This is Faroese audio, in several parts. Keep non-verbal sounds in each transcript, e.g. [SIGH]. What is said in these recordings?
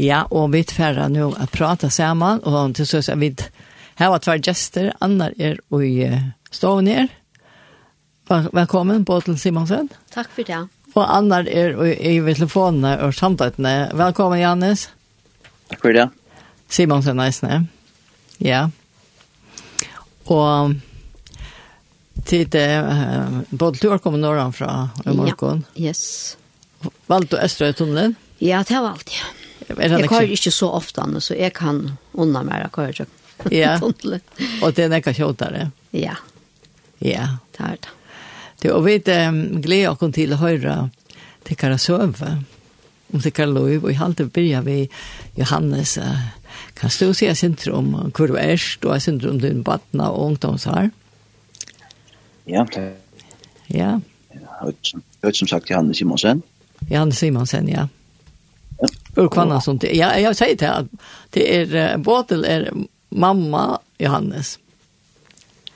Ja, og vi tverra nu at prata saman, og til så sier vi her var tvær gester, Anna er i stoven her. Velkommen Båtel Simonsen. Takk for det. Og Anna er i, i telefonene og samtalene. Velkommen, Jannes. Takk for det. Simonsen er Ja. Og til det, uh, Båtel, du har kommet norrfra fra morgen. Ja, yes. Valgte du Østra i tunnelen? Ja, det var alt, ja. Er Jeg kører ikke så ofte, så jeg kan unna mer å køre Ja, og det er nekka kjåtare. Ja. Ja. Det er det. Det, og vi um, gleder oss til å høre til hva søve om til hva lov, og i halte begynner vi Johannes, uh, kan du si sin om hvor du er, og sin om din badna og ungdomshar? Ja, det Ja. Jeg har som sagt Johannes Simonsen. Johannes Simonsen, ja. Ur kvanna som det. Ja, jag säger till att det är båtel är mamma Johannes.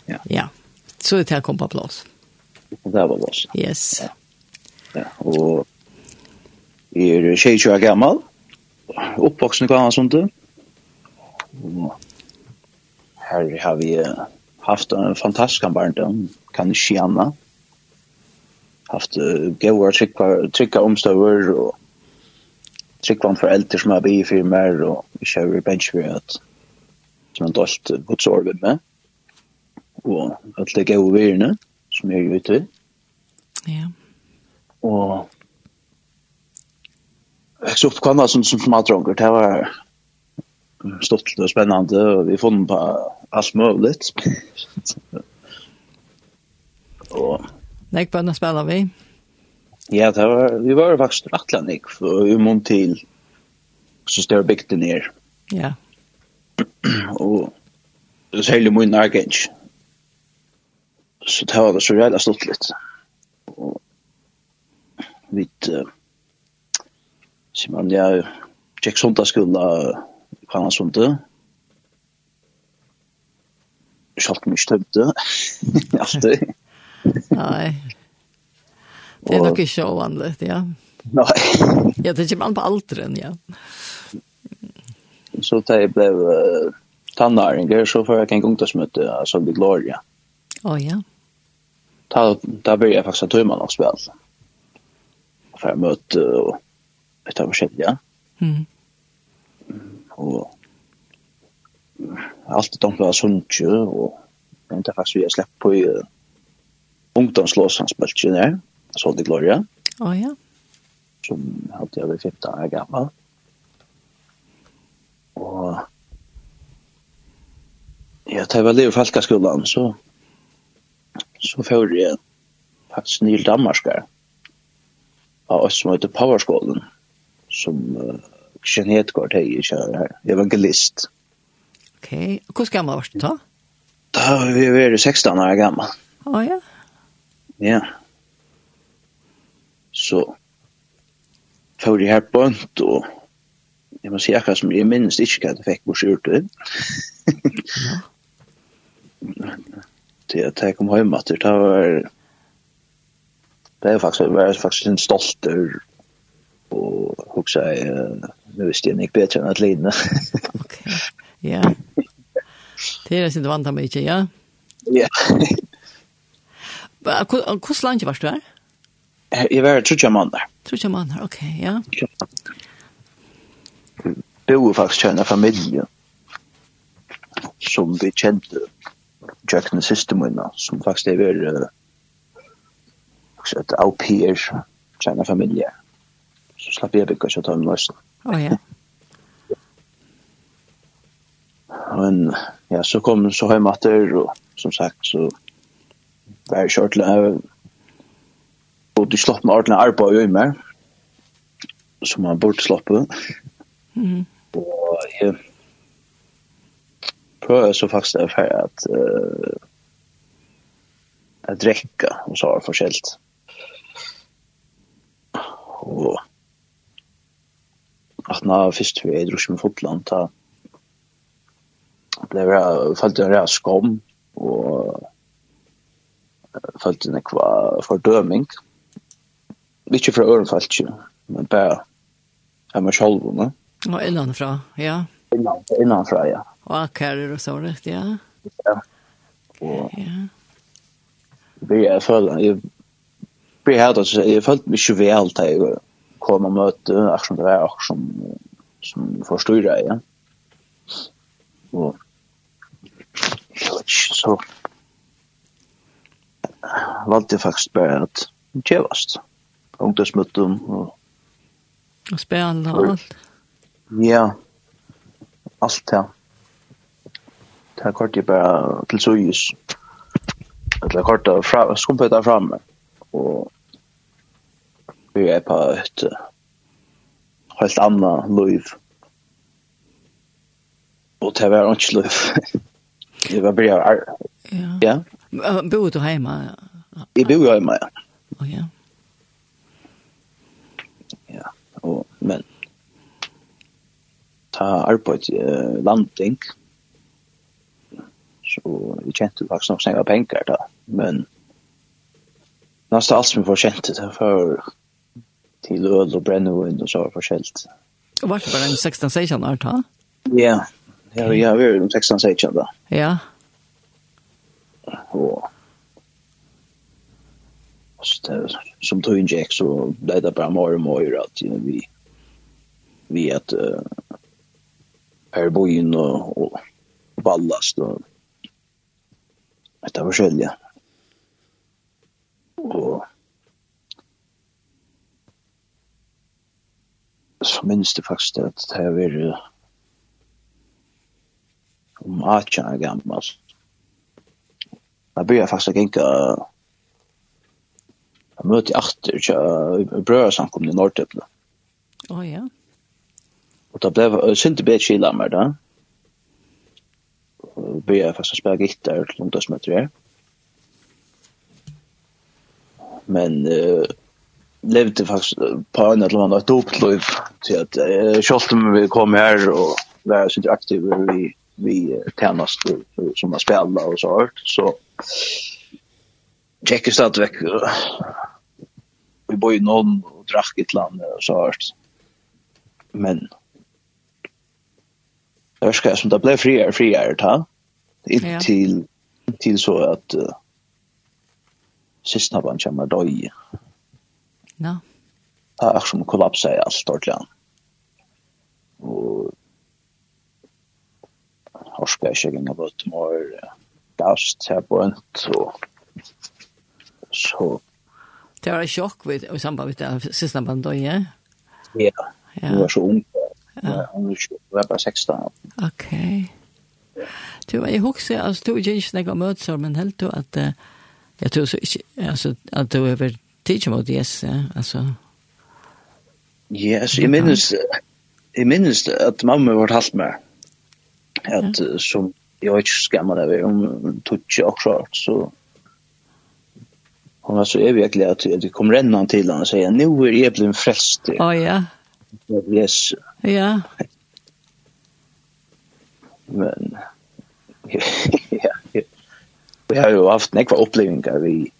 Ja. Ja. Så det här kom på plats. Det var plats. Yes. Ja. Och är du tjej år gammal? Uppvuxen i kvannan som det. Här har vi haft en fantastisk barndom. Kan inte känna. Haft goda trygga, trygga omstövare och tryggvand for eldre som har bi i mer og ikke har bench som han dalt gods arbeid meg. Og alt det gode virene som er ute ja. Og jeg så opp oppkvann som, som smadronger det var stort og spennende og vi fann på alt mulig [LAUGHS] og Nei, bare spiller vi. Ja, det var, vi [CLEARS THROAT] var faktisk atlanik for må til så større bygden her. Ja. og det er særlig mye argensk. Så det var det så reelt stått litt. Og vi uh, sier man ja tjekk sånt skulle kan han sånt det. Skjalt mye støvde. alltid. Nei, Det er nok ikke ovanligt, ja. Nei. [LAUGHS] ja, det kommer an på alderen, ja. Så da jeg ble uh, tannaringer, så får jeg en ungdomsmøte av Solvi Gloria. Å oh, ja. Da, da blir jeg faktisk en tøymann av spill. For jeg møte og et av forskjellige. Mm. Og alt det dumt var sunt jo, og jeg vet faktisk vi har slett på i uh, ungdomslåsansbølgen der. Mm Sol de Gloria. Å oh, ja. Som hadde jeg ved 15 år gammel. Og ja, da jeg var livet i Falkaskolen, så, så fører jeg faktisk Nil Danmarskar av oss som heter Powerskolen, som uh, Kjell Hedgaard er kjære her, evangelist. Ok, hvor gammel var du da? Da var vi vært 16 år gammel. Å oh, ja? Ja så får jeg her bønt, og jeg må si akkurat som jeg minnes ikke hva jeg fikk på skjorte. det. Det [LAUGHS] at jeg kom hjem at det var det er faktisk, jeg var faktisk en stolt og hoksa jeg nu visste jeg ikke bedre enn at lidene. Ok, ja. Det er jeg sin vant av meg ikke, ja? Ja. Hvordan langt var du her? Ja. Jeg var trutja mann måneder. Trutja måneder, ok, ja. Jeg bor faktisk kjenne familie som vi kjente Jackne systemunna, som faktisk er uh, et au pair kjenne familie. Så slapp jeg bygge ikke å ta dem nøysen. Å ja. Men ja, så kom så hjem etter, og som sagt, så var jeg kjørt til og du slapp med ordentlig arbeid i meg, som man burde slappe. Mm. Og jeg prøver så faktisk det for at uh, at drekka, og så har det forskjellt. Og at nå først vi er drusje med fotland, da ble jeg følte en rea skom, og følte en ekva fordøming. Mm Ikke fra Ørenfalt, ikke. Men bare her meg selv. ne? Og innanfra, ja. Innan, innanfra, ja. Og akkurat og så rett, ja. Ja. Og... Ja. Vi er føler, jeg blir helt, altså, jeg følte meg ikke vel til jeg kom og møte, akkurat det var akkurat som, som forstyrret, ja. Og, jeg vet ikke, så valgte jeg faktisk bare at kjevast ungdomsmøtten og og spela og alt. Ja. Alt ja. Det er kort jeg bare til Sujus. Det er kort jeg fra, skumpet framme. Og vi er på et helt annet liv. Og det var ikke liv. det var bare... Ja. ja. Bor du hjemme? Jeg bor hjemme, ja. Oh, ja. og men ta arbeid uh, landing. Så vi kjente faktisk nok snakka penger da. Men nesten alt som vi får kjente det for til øl og brennevin og så var forskjellt Og var det bare en 16-16 år da? Ja, ja, ja, vi er en 16-16 da. Ja. Og som tog in Jack så blev det bara mer och mer att you know, vi vi att uh, är bojen och, och ballast och det var skälja. Och så minns det faktiskt att det här var om 18 år gammal. Jag började faktiskt att gänga Jeg møtte møter achter i brødsamkomne i Nordtøpene. Å oh, ja. Og da ble jeg sint synte bedre med da. Og ble jeg fast å spille gitter til ungdomsmøter her. Men uh, levde faktisk på en eller annen et dopløyv til at uh, kjølt om vi kom her og være sint aktive vi, vi uh, tjenest som har spillet og så hørt. Så tjekker stadigvæk vi bor i noen og drakk et land og så hørt men Ørska som det ble friere friere ta? Inntil til så at uh, sista han kommer døy ja det er som kollapsa i alt land og Horska er ikke ganger på et mål gavst her på en og så... Det var en sjokk vid, i samband med det siste bandøyet? Ja, ja. hun var så ung. Ja. Hun var bare 16. Ok. Du, jeg husker, altså, du ikke ikke snakker om møter, men helt du at... Uh, jeg tror så ikke, altså, at du er vært tidlig mot yes, ja, altså... Ja, altså, jeg minnes, jeg minnes at mamma var halvt med, at ja. som, jeg var ikke skammer av, om tog ikke akkurat, så hon var så evig glad att det kom rennan till honom och säga nu är jag blivit frälst. Ja, oh, ja. Yes. Ja. Men, ja, [LAUGHS] ja. Vi har ju haft nekva upplevingar vi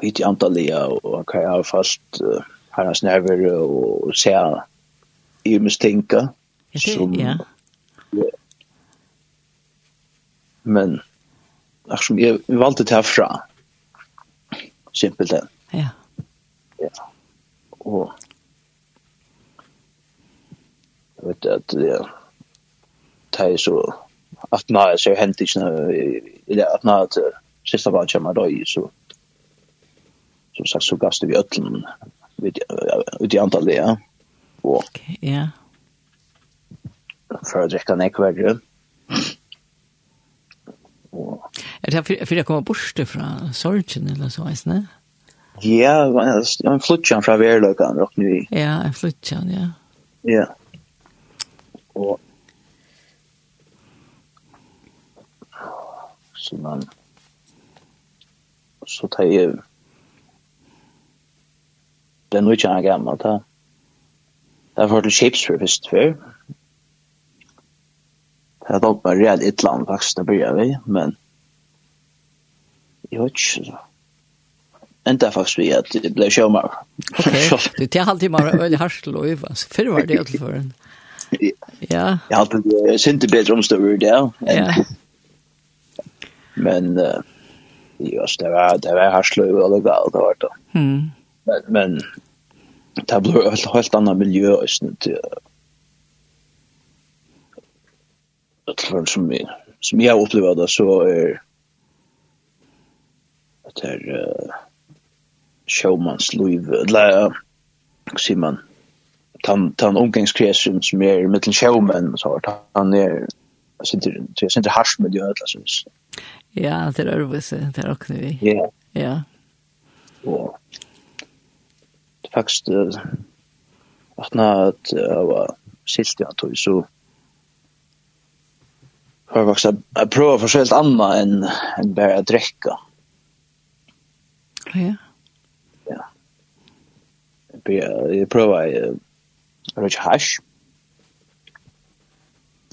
vi till Antalya och kan jag ha fast uh, hans nerver och se i misstänka. Ja, ja. Men som jeg valde det härifrån. Simpelt det. Ja. Ja. Og jeg vet at det det er så at nå er så hent ikke eller att när att sista barn kommer med då så som sagt så gaste vi øtlen ut i antall det. Och ja. För att dricka nekvärre. Mm. Er är det for för kommer bort fra sorgen eller så vis, ne? Ja, en flutchan från Verlokan og nu. Ja, jeg flutchan, ja. Ja. Og så man så tar jag den nu tjänar gammal ta. Där var det shapes för visst för. Det har dock bara rejält ett land faktiskt det börja vi, men jag vet inte så. Ända faktiskt vi att det blev sjömar. Okej, det är alltid bara öl harsel och öva. Förr var det alltid förrän. Ja. Jag har alltid det synte bättre omstående det. Ja. Men uh, just det var det var harsel och öva legalt det var det. Mm. Men men det blev ett helt annat miljö och sånt. att som som jag upplevde det så är att det är showmans liv la man tan tan omgångskretsen som är i mitten showman så har han är så inte så inte harsh med det alla så Ja, det är det så det är också vi. Ja. Ja. Och faktiskt att när att jag var sist jag tog så har jag också att prova för helt annat än, än bara att dräcka. Ja. Ja. Jag, jag provar röjt hash.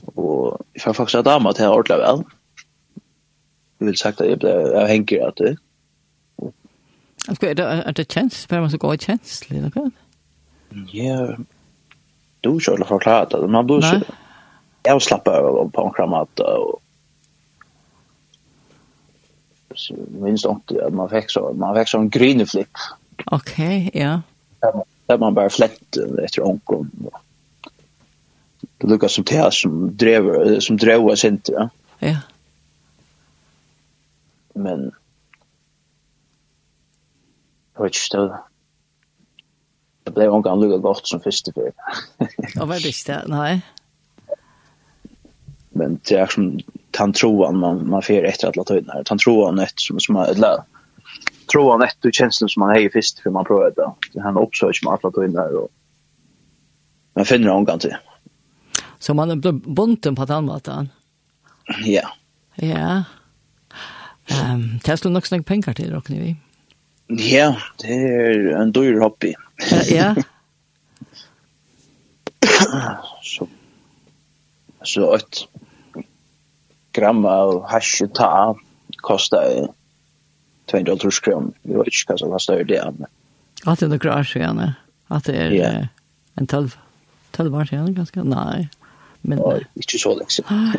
Och jag har faktiskt att amma till ordla väl. Jag vill sagt att jag, jag hänger att det. Alltså är det, är det känns? för man så god känsla? Ja, du ska förklara det. Man blir så. Nej jag slappar på en kramat och så minst inte att man fick så man fick så en green flip. Okej, okay, ja. Där man bara flätt efter onkel. Det lukkar som det som drev som drev oss inte. Ja. ja. Men Jag vet inte, det blev omgang lukka godt som første fyr. Ja, var det ikke det? Nei men det är som han tror man man får efter att låta in här. Han tror han ett som som eller tror han ett och känslan som man har i först för man provar det. Han också som att låta in här och man finner hon kan till. Så man är bunden på den annat ja. Ja. Ehm um, testar nog snägg pengar till och ni ja det är en dyr hobby. Ja. Så så ett gram av hash och ta kostar 200 kronor. Vi vet inte vad som kostar det. Men... Att det är några år sedan. Att det är yeah. en 12, 12 år sedan ganska. Nej. Men, ja, inte så länge sedan.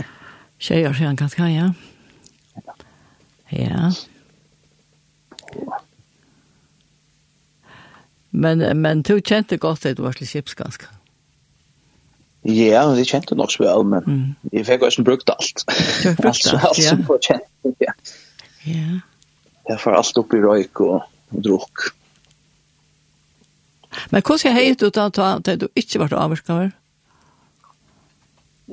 Tjejer sedan ganska, ja. Ja. Men, men du kjente godt at du var til kjips ganske. Ja. Ja, men det kjente nok så vel, men mm. jeg fikk også brukt alt. Du har brukt [LAUGHS] alt, alt, ja. Alt som var kjent, ja. Ja. Jeg får alt opp i røyk og, og drukk. Men hvordan er ut du da du ikke var avvarskaver?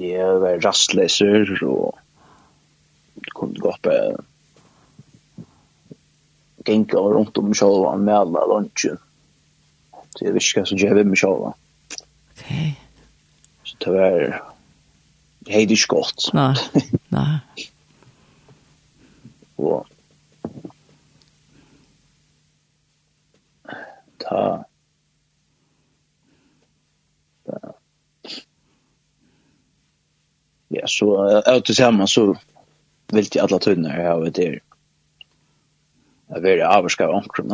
Jeg var rastleser og kunne til å gå opp genka rundt om sjåla med alle lunsjen. Så jeg visste hva som gjør vi med sjåla. Okej. Okay. Så det var helt ikke godt. Nei, nei. og ta Ja, så ut til sammen så vil de alle tøyne her og det er å være avvarska av omkring.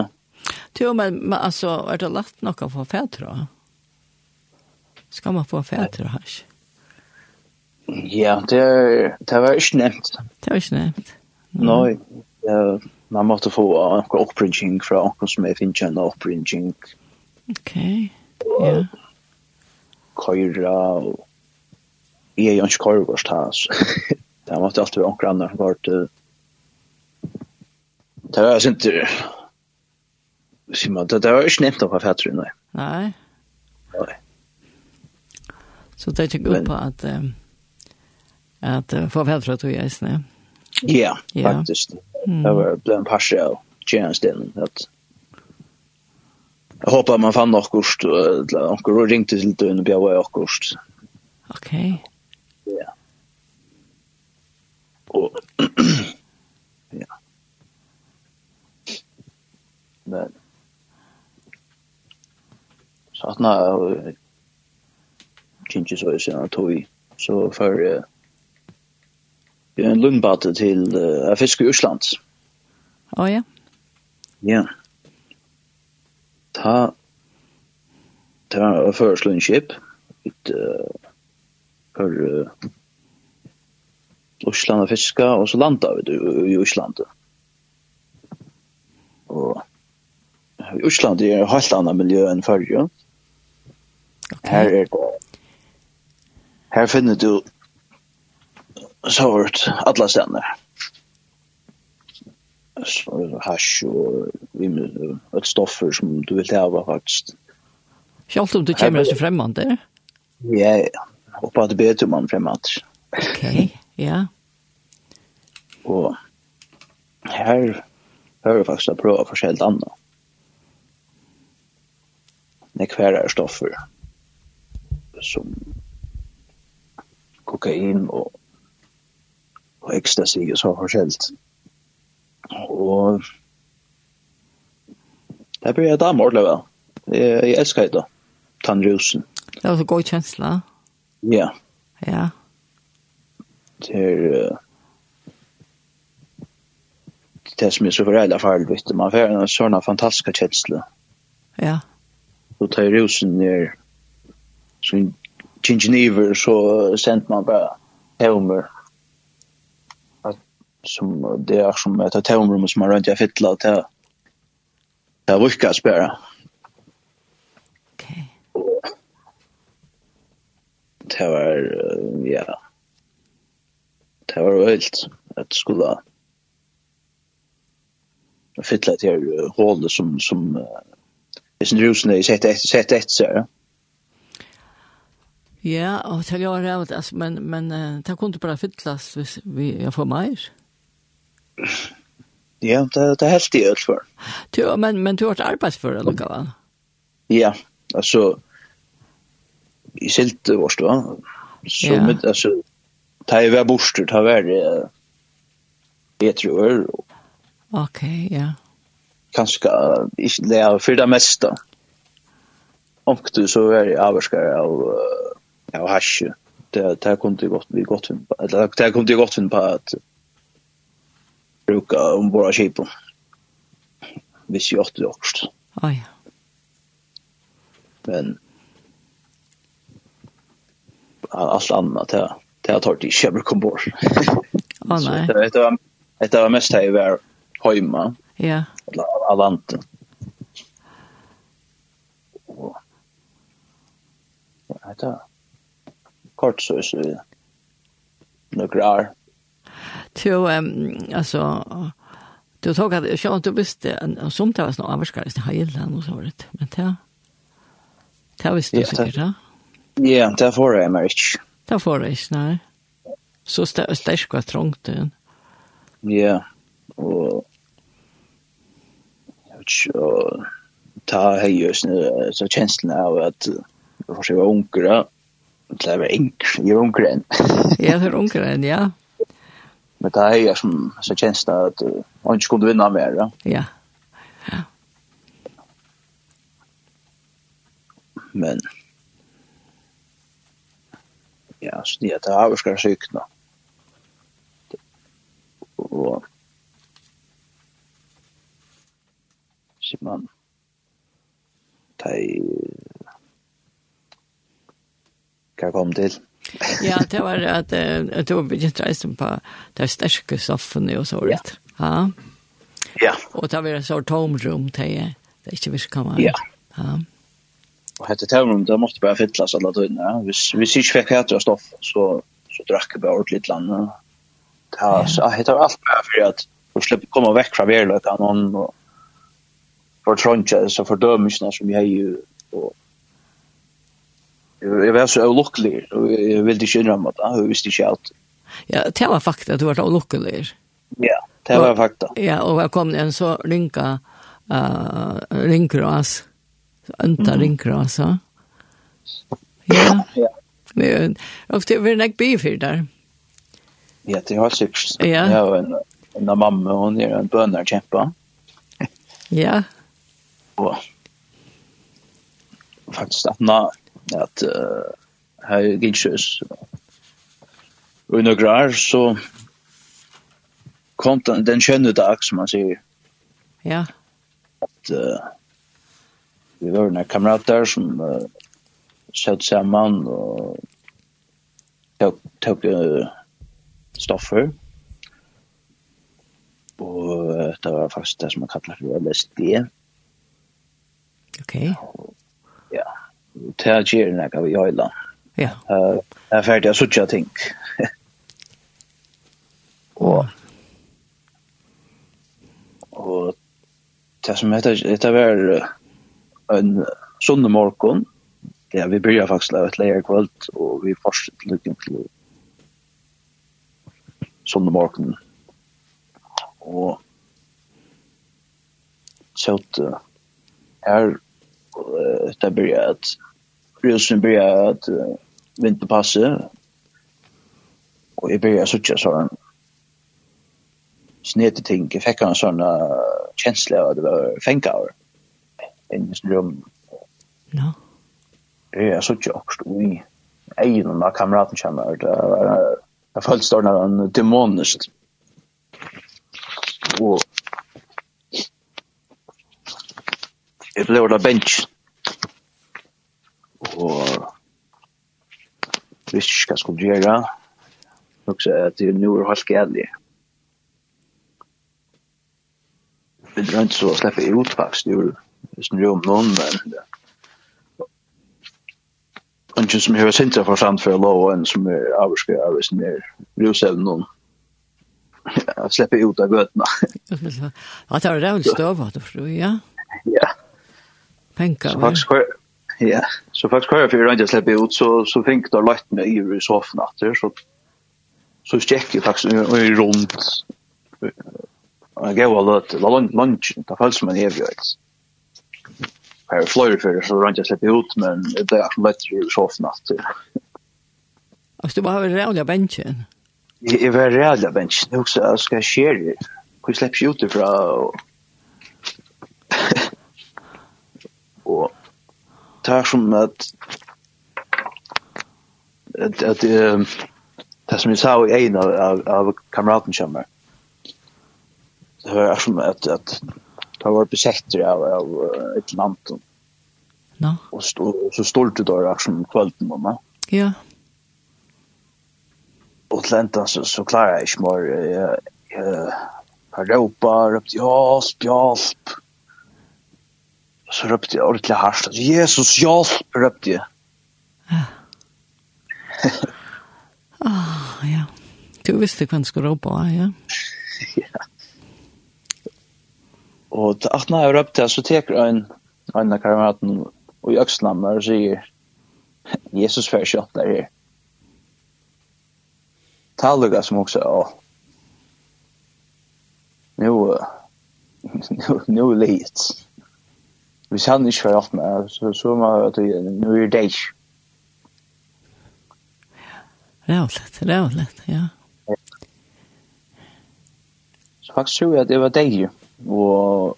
Jo, men, men altså, er det lagt noe for fædre? Ja. Skal man få fætter og hasj? Ja, det, det var ikke nevnt. Det var ikke nevnt. Mm. Nei, uh, man måtte få noen oppringning fra noen som jeg finner en oppringning. Ok, ja. Køyra og jeg er jo ikke køyrgårst her, så [LAUGHS] det måtte alltid være noen andre som var til Det var sånt Simon, det det var ikke nevnt av fætter, nei. Nei. Nei. Så det gick upp på att att förvärdra tog jag isne. Ja, Ja. faktiskt. Det var en partiell chance den att Jag hoppas man fann något kurs och ringte till dörren och bjöd och kurs. Okej. Ja. Och [CLEARS THROAT] ja. Men så att när kinki så är sen tog så för eh, en lundbate till uh, fisk i Island. Ja ja. Ja. Ta ta förslundship ut uh, for uh, Island og fiska och så landar vi i Island. Och Island är det helt annat miljö än förr. Okay. Här det Her finner du så hørt alle stedene. Så er det hash og et stoffer som du vil hava faktisk. Sjalt om du kommer oss fremmande? Ja, ja. Og på at det om man fremmande. Ok, [LAUGHS] ja. Og her hører faktisk å prøve forskjellig annet. Nekvære stoffer som kokain og, og ecstasy og så forskjellig. Og det blir jeg damer ordentlig vel. Jeg, jeg elsker det da, tannrusen. Det var så god kjensla. Ja. Ja. Det er... Uh, det som er så förälder för. Man får en sånn fantastisk kjensle. Ja. Så tar rusen ner så Geneva så sent man bara Helmer som det är som ett hotellrum som man runt jag fittla till det var inte spärra okej det var ja. Det var ölt att skulle fittla till hålet som som är sin är sett ett sett ett så Ja, og till jag har det alltså men men det kunde bare fyllast hvis vi jag får mer. Ja, det det helt i öll för. Du men men du har vært för det lukar? Ja, alltså i silt vårt va. Så ja. med alltså ta ju var borster ta väl vet ju öl. Ok, ja. Kanske inte det är för det mesta. Och du så är jag avskar av ja, och hash. Det det kunde ju gott vi gott eller det kunde ju gott finna på att bruka om våra Hvis Vi ser åt det också. Ja ja. Men allt annat det det har tagit i kämmer kom bort. Åh nej. Det det var det var mest här var hemma. Ja. Alla landet. Ja, det kort så så några år. Till ehm alltså du tog att jag inte visste som det var snarare avskars det hela och så vart men det det visste du säkert ja. Ja, det får jag mig. Det får jag nej. Så stäsk var trångt den. Ja. Och jag ta hejus nu så känslan av att jag var unkra Det är yngre, jeg er unger enn. [LAUGHS] ja, det er yngre enn, ja. Men det är jag som så känns det att man ikke skulle vinna mer. Ja. ja. Men ja, så det er det här ska cykla. Och så man tar kan komme til. ja, det var at uh, du begynt reisen på de sterke stoffene og så rett. Ja. ja. Ja. Og det var et sånt tomrum til det er ikke visst kan man. Ja. Ja. Og hette tomrum, det måtte bare fytlas alle tøyene. Hvis, hvis jeg ikke fikk hette stoff, så, så drakk jeg bare ordentlig land. Det var, Så hette var alt bare for at for slippe komme vekk fra verløkene og for trøntje, så fordømelsene som jeg gjør, og Jeg var så ulukkelig, og jeg ville ikke innrømme det, jeg visste ikke alt. Ja, det var fakta at du var ulukkelig. Ja, det var fakta. Ja, og jeg kom en så ringa, uh, ringras, ønta mm. ringras, [COUGHS] ja. Ja, ja. Og det var nek bifyr der. Ja, det var sikkert. Ja. Jeg har en, en av mamma, hun er en bønnerkjempa. ja. Og faktisk, at at uh, her gikk sjøs. Og noen grar så kom den, den kjønne dag, som man sier. Ja. At uh, vi var en kamerater som uh, satt sammen og tok, tok uh, stoffer. Og uh, det var faktisk det som man kallar for LSD. Ok. Ja, til å gjøre noe vi gjør da. Ja. Uh, jeg er ferdig å sitte ting. [LAUGHS] og og det som heter, det var en sunne morgen, ja, vi byrja faktisk av et leir kvöld, og vi fortsatte lykken til sunne morgen. Og så er det börjar att Rusen börjar att vinterpassa och jag börjar söka sådana snete ting. Jag fick en sån känsla av att det var fänkaur i sin rum. Ja. Jag söka også i egen av kameraten kommer. Det var jeg følte stående en demonisk og jeg ble av bench. Og visste ikke hva jeg skulle gjøre. Nok så at det nå er helt gædlig. Vi drømte så å slippe ut faktisk, det gjorde hvis man gjør om noen, men ikke som hører sintra for samt for lov, og en som er avskrevet av hvis man er rusevn noen, [LAUGHS] slipper ut av gøtene. [LAUGHS] Ja, det er det vel støv, ja? Ja, Penka, så faktisk, ja, så faktisk hver fyrir røyndja slipper ut, så, så fink det lagt meg i sofaen etter, så, så stjekk jeg faktisk i rundt, jeg gav alle til lunsjen, det føles som en evig, ikke? Her er fløyre fyrir, så røyndja slipper ut, men det er som lett i sofaen etter. Altså, du var vel rævlig av bensjen? Jeg var reall av bensjen, jeg husker, skal jeg skjer, hvor jeg slipper ut ifra, og tar som at at att det som jeg sa i en av av av kameraten kommer. Det var som at at det var besätter av av ett land. no. og, Och og så stolte det där som kvällen mamma. Ja. Och lenta så så klarar jag inte mer eh Europa, upp till Asp, Asp så røpte jeg ordentlig hardt. Jesus hjelp, røpte jeg. Ja. [LAUGHS] Ah, ja. Du visste hva han skulle råpe, ja. ja. Og til at jeg røpte jeg, så teker jeg en en av kameraten og i økslammer og sier Jesus fyrir kjøtt der her. Talluga som også, ja. Nu, nu, nu, nu, hvis han ikke var hatt med, så, så må at nå er det ikke. Rævligt, rævligt, ja. Så faktisk tror jeg at det var deg, og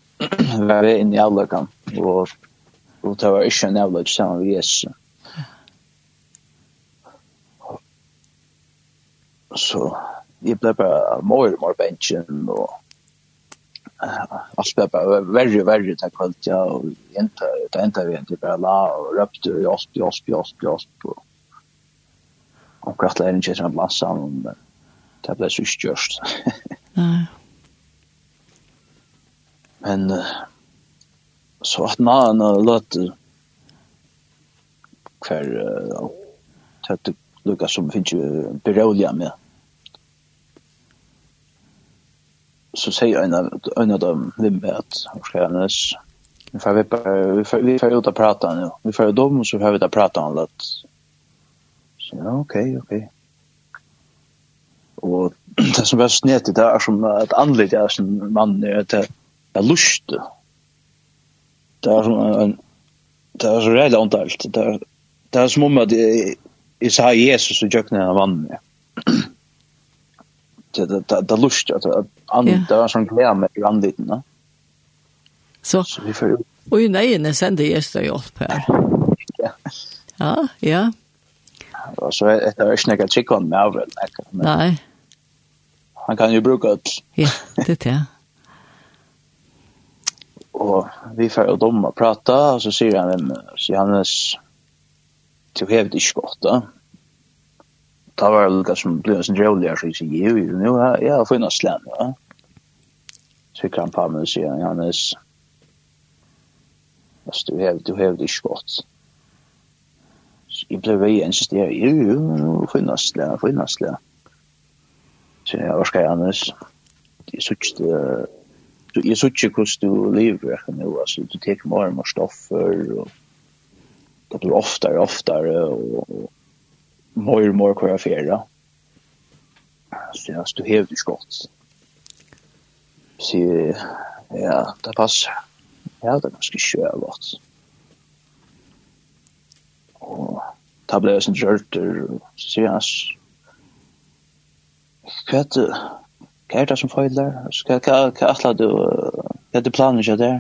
var det inne i avløkken, og, og det var ikke en avløk sammen med Jesus. Så jeg ble bare mer og mer bensjen, og allt det bara värre verre til kvällt ja og enda, det inte vi egentlig bare la og röpte och osp osp osp og och kvart lär inte en blant sammen, men det ble så störst. [LAUGHS] Nej. Men så att när när låt kvar uh, tøtte lukka som finnes jo beroliga med. så säger en av en av dem vem vet hur ska jag näs vi får vi får vi får ut och prata nu. Vi får dem så får vi ta prata om det. Så ja okej okej. Och [CLEARS THROAT] det som var snett det är som ett anledning är som man är det jag lust det är som en det är så rädd antalt det är det är som om att jag sa Jesus och jag knäna vann. med det det det lust att andra som klär med randigt va så så vi får och ju nej när sen det är hjälp här ja. Ja ja. Och så är det är snäcka chicken med över nej man kan ju bruka det ja det är och vi får dem att prata och så säger han så Johannes du har det skott det var lukka som blev en sån jävligare så jag säger ju, nu har jag funnit slän, va? Så jag kan på mig och säga, Johannes, alltså du hävde, du hävde inte gott. Så jag blev ju en sån jo, ju, ju, nu funnit slän, funnit slän. Så jag var skaj, Johannes, jag såg inte, jag såg inte hur du lever nu, alltså du tar mer och mer stoffer och det blir oftare, och oftare och mer och mer kvar affärer. Så jag stod helt skott. Så ja, det passar. Ja, det är ganska kjövat. Och det blev sin rörter och så jag Hva er det som feiler? Hva er du? Hva er det planen ikke der?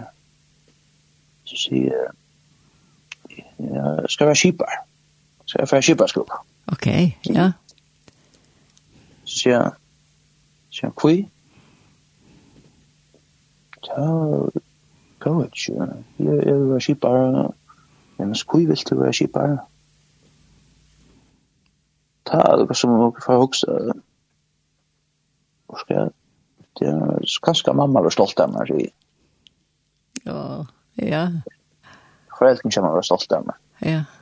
Så sier jeg, ja, skal være kjipar. Skal jeg være kjipar skolen? Okej, okay, ja. Tja. Tja, kui. Ja, gå et ikke, Jeg vil være skipare. Men kui vil du være skipare? Ta, det var som å få hoksa, hukse. Hvor skal jeg? Det er kanskje mamma var stolt av meg. Ja, ja. Foreldren kommer være stolt av meg. Ja. Ja.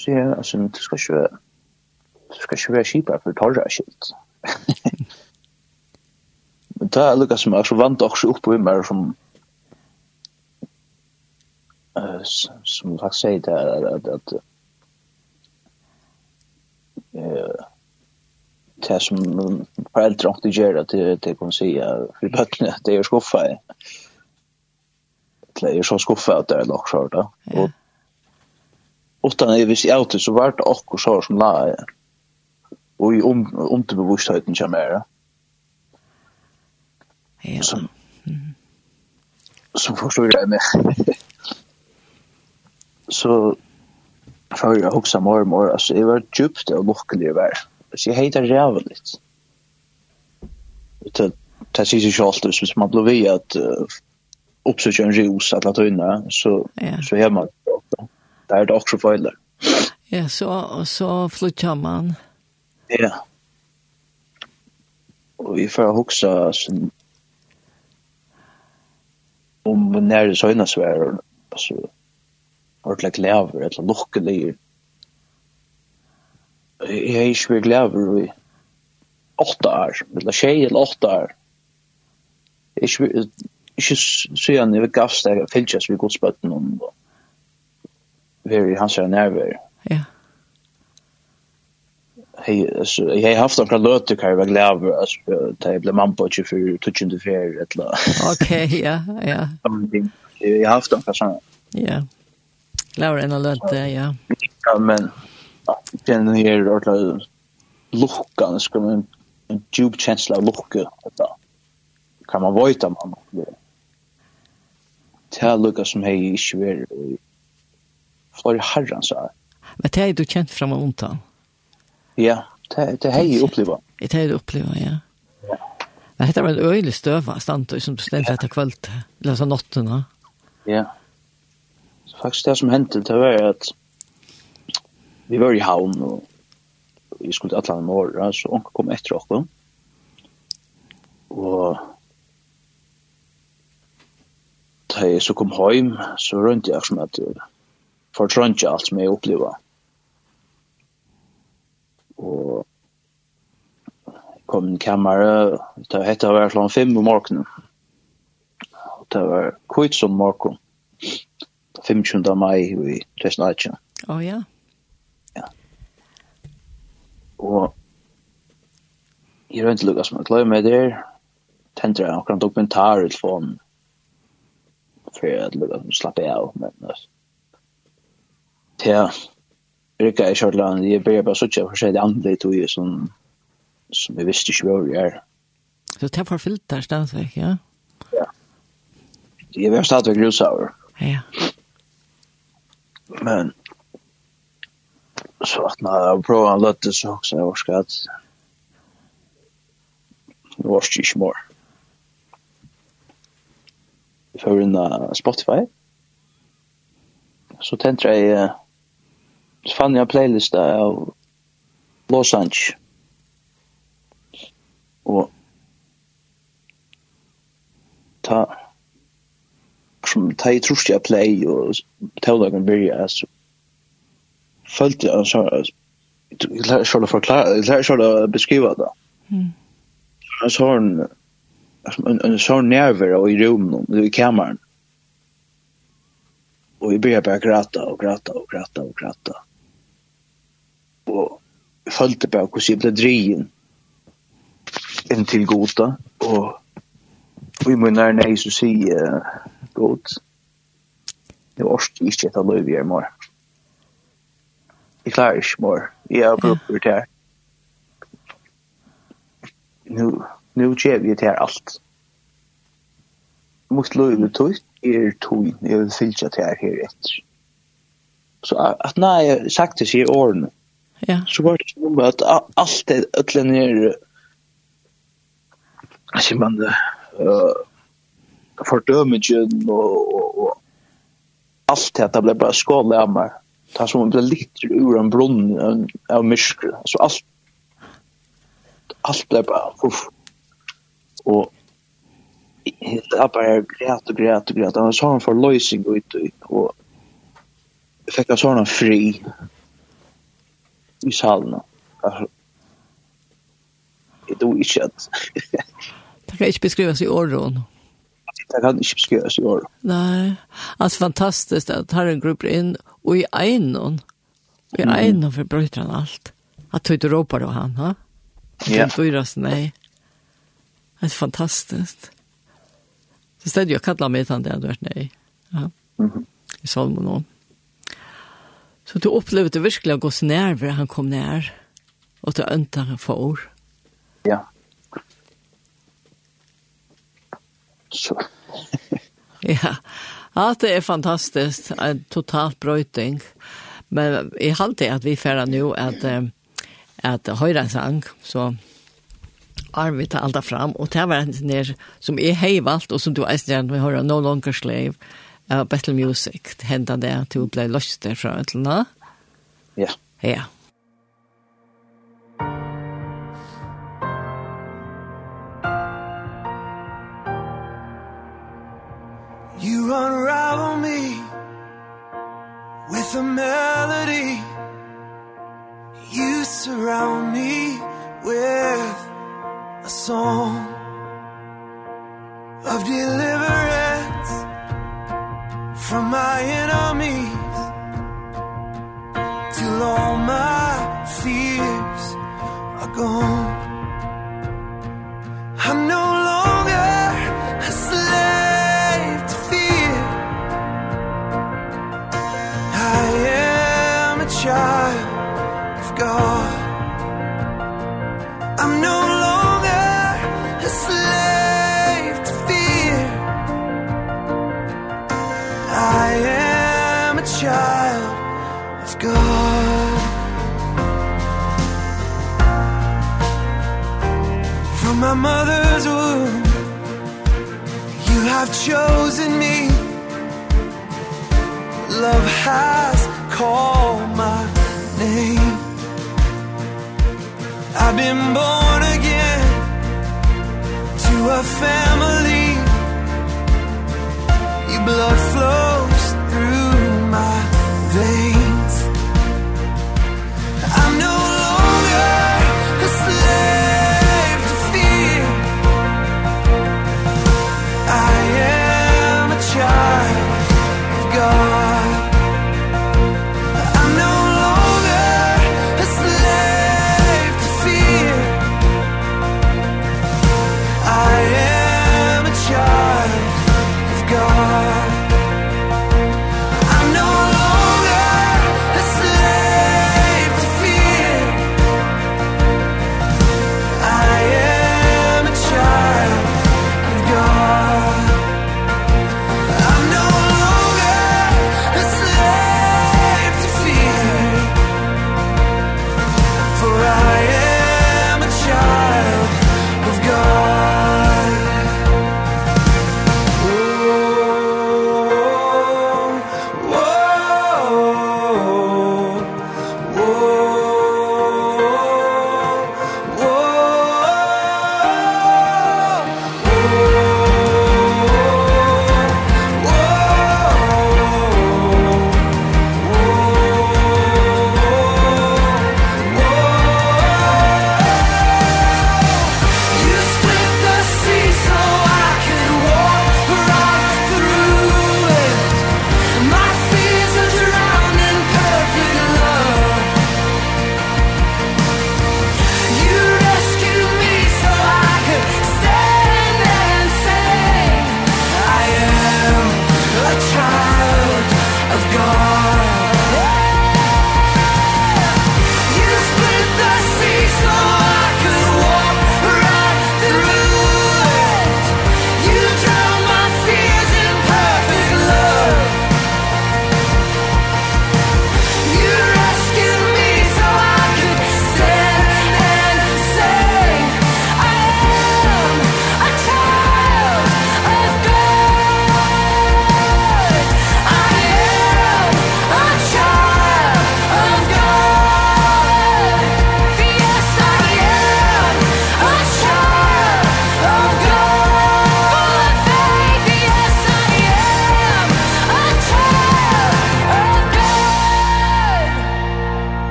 så jag alltså du ska köra du ska köra skipa för torra shit. [LAUGHS] Men där lukar som också vant också upp på mig som eh som jag säger där att att eh det som foreldre ofta gör att det kan si, for bøttene, det er skuffa. Det er så skuffa at det er är lockshort då. Och utan jeg visste jeg til, så var det akkur sår som la jeg. Og i om, underbevisstheten kommer jeg. Ja. Som, som forstår [LAUGHS] jeg meg. så før jeg hoksa mer og mer, altså jeg var djupt og lukkelig å være. Så jeg heter ræven litt. Det, det sier seg ikke alltid, hvis man blir ved at uh, oppsøker en at la tøyne, så, ja. så er man det. Det er det også feiler. Ja, så, og så flyttar man. Ja. Og vi får huske sånn om når det nær søgnasvær, altså, ordentlig lever, eller lukkelig. Jeg er ikke vært lever i åtta år, eller tjej eller åtta år. Jeg er ikke, ikke søgjende, jeg vil gavst jeg fylkjøs vi godspøtten om det vara i hans nærvær. Ja. Hej, alltså jag har haft några låter kan jag vara glad över att jag blev man på 24 touchande fair eller. Ok, ja, ja. [LAUGHS] Jag har haft några såna. Ja. Laura en låt ja. Ja, men ja, den här ordla luckan ska man en djup känsla av lucka Kan man vojta man. Det här lucka som hej i Sverige flere så år. Men det er du kjent frem og ondt Ja, det, det har jeg. Det er jeg opplever, ja. Men dette var en øyelig støv stand, som du stendte etter kveld, eller så natten, ja. Ja. Så faktisk det som hendte, det var at vi var i havn, og vi skulle til Atlanten morgen, så onker kom etter oss. Og da jeg så kom hjem, så rønte jeg som at fortrønge alt som jeg opplever. Og kom en kammare, det hette å være klokken fem om morgenen. Og det var kvitt som morgen. 25. mai i 2018. Å oh, ja. Ja. Og jeg rønte lukka som jeg kløy med der, tenter jeg akkurat dokumentar ut for han, for jeg Lukas slapp jeg av, men altså til Rikka i Kjørland, jeg blir bare suttje for seg det andre tog jeg som, som jeg visste ikke hvor jeg er. Så det var fyllt der stadigvæk, ja? Ja. Jeg var stadigvæk rusaver. Ja. Men så at når jeg prøver å løtte så også jeg var skatt. Det var ikke ikke mer. Før unna Spotify. Så tente jeg så fann jeg playlist av Los Angeles. Och ta som ta i trus jag play og taudagen byrja så følte jag så jag lär selv å forklare jeg lærer selv å beskriva det Mm. jeg så en en sån nerver i rummet i kameran og jeg byrja bare grata og grata og grata og grata og følte på hvordan jeg ble drien inn til goda, og vi må nær nei så si uh, god, det var ikke ikke et av løy vi er mor Jeg klarer ikke mor jeg har brukt det her. nu nu gjør vi det her alt. Mot løy vi tog, er tog, jeg vil fylle det her her etter. Så at nei, sagt det sier årene, Ja. Så var det som att allt det ödlen ner alltså man eh fördömningen och och och allt det att bli bara skadliga med ta som blev lite ur en brunn av mysker så allt allt blev bara uff. och jag bare græt og græt og græt. och så han för lösning ut og jeg fikk jag sånn fri i salen. Det er ikke at... det kan ikke beskrives i åren. Det kan ikke beskrives i åren. Nei, altså fantastisk at her en gruppe inn, og i egnen, i egnen forbrøyter han alt. At du råper av han, ha? Ja. At du dyrer nei. Det er fantastisk. Så stedet jeg kallar meg til han det, du er nei. Ja. Mm -hmm. I salmen også. Så du opplevde virkelig å gå så nær hvor han kom nær, og du ønta han for. Ja. Så. [LAUGHS] ja, ja, det er fantastisk, en totalt brøyting. Men jeg halte at vi færre nå at, at høyre en sang, så arv vi tar alt fram, og det var en som jeg har valgt, og som du eisen gjerne vil høre, No Longer Slave, av Battle Music, henda det at du ble løst derfra, et eller? Ja. Ja. You unravel me with a melody You surround me with a song of deliverance from my enemies Till all my fears are gone. I know chosen me. Love has called my name. I've been born again To a family. Your blood flows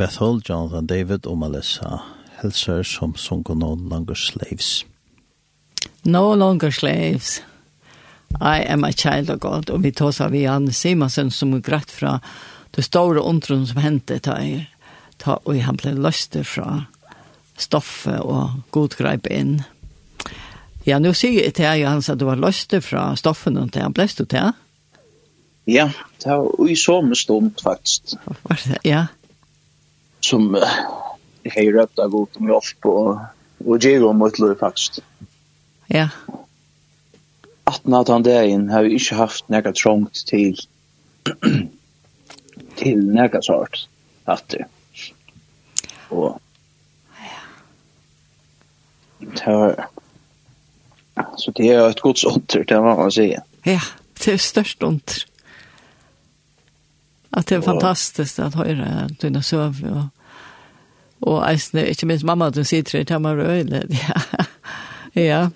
Bethel, Jonathan David og Melissa Helser som sunker No Longer Slaves. No Longer Slaves. I am a child of God. Og vi tar seg vi Anne Simonsen som er greit fra det store ondtron som hendte ta, ta, og han ble løst fra stoffet og godgreip inn. Ja, nå sier jeg til deg, Hans, at du var løst fra stoffet og til han ble stå til. Ja, det var i sånne stund, faktisk. Ja, som uh, har röpt av god om hjelp og, og gjør om et løy faktisk. Ja. At när han där har vi ikke haft några trångt til [CLEARS THROAT] til några sort att det. Och Ja. Så det er et gott sånt, det var man säga. Ja, det är störst ont. At det er fantastiskt att höra dine søv og och eisne, inte minst mamma du sitter i hemma röjle. Ja. ja.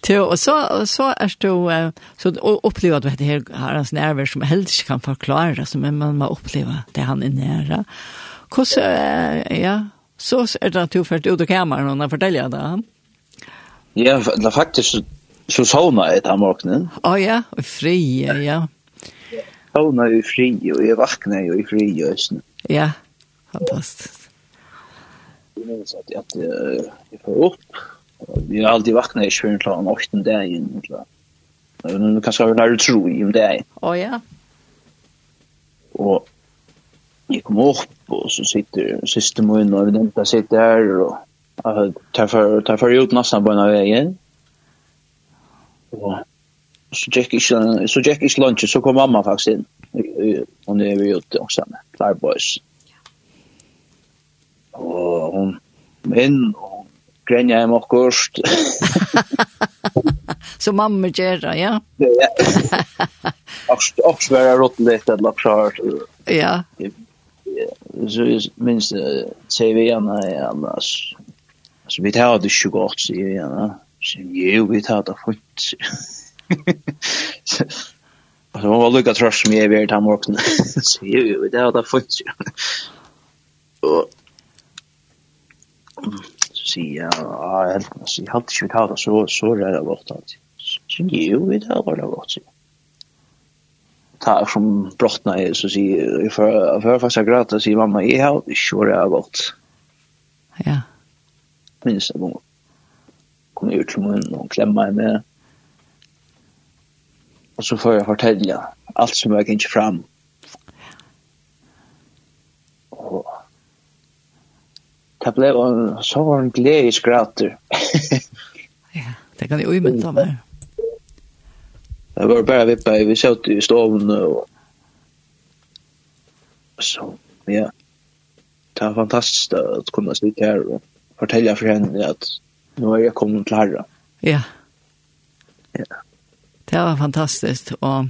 Till og så så är det så uppleva det här hans nerver som helst kan förklara som man man oppleve det han är nära. Hur ja, så är det att du ført ut av kameran och fortälja det. han? Ja, det faktiskt så jeg ett morgenen. Å Ja, ja, fri, ja sovna i fri, og jeg vakna jo i fri, og sånn. Ja, fantastisk. Jeg minns at jeg, at, jeg får opp, og jeg har alltid vakna i kjøren klar om 8 dagen, eller Men kanskje har vi nær tro i om det. Å ja. Og jeg kom opp, og så sitter siste min og evidenta sitter her, og jeg tar for, tar for ut nesten på en av veien. Og så gick inte så gick inte lunch så kom mamma faktiskt in och nu är vi ute också med Claire Boys. Och hon men grenja hem och kost. [LAUGHS] Så mamma gör ja. Och och svära rått lite att lapsa hört. Ja. Så minst vi gärna annars. Så vi tar det 28 så gärna. Så ju vi tar det fort. Alltså man var lika trött som jag är vid här morgonen. [LAUGHS] Så ju, det har det funnits. Och så ja, jag helt så jag hade inte haft det så så där det var tant. Så ju, det har det varit så. Ta som brottna är så så jag för för fast jag gråta så mamma jag har sure jag varit. Ja. Minns det var. Kom ut till munnen och klämma mig med og så får jeg fortelle alt som jeg kan fram. Og det ble en, så var en gledelig skrater. [LAUGHS] ja, det kan jeg jo imenta meg. Det var bare vippa, vi satt i stoven og så, ja. Det var fantastisk å kunne sitte her og fortelle for henne at nå er jeg kommet til herre. Ja. Ja. Det var fantastiskt. Och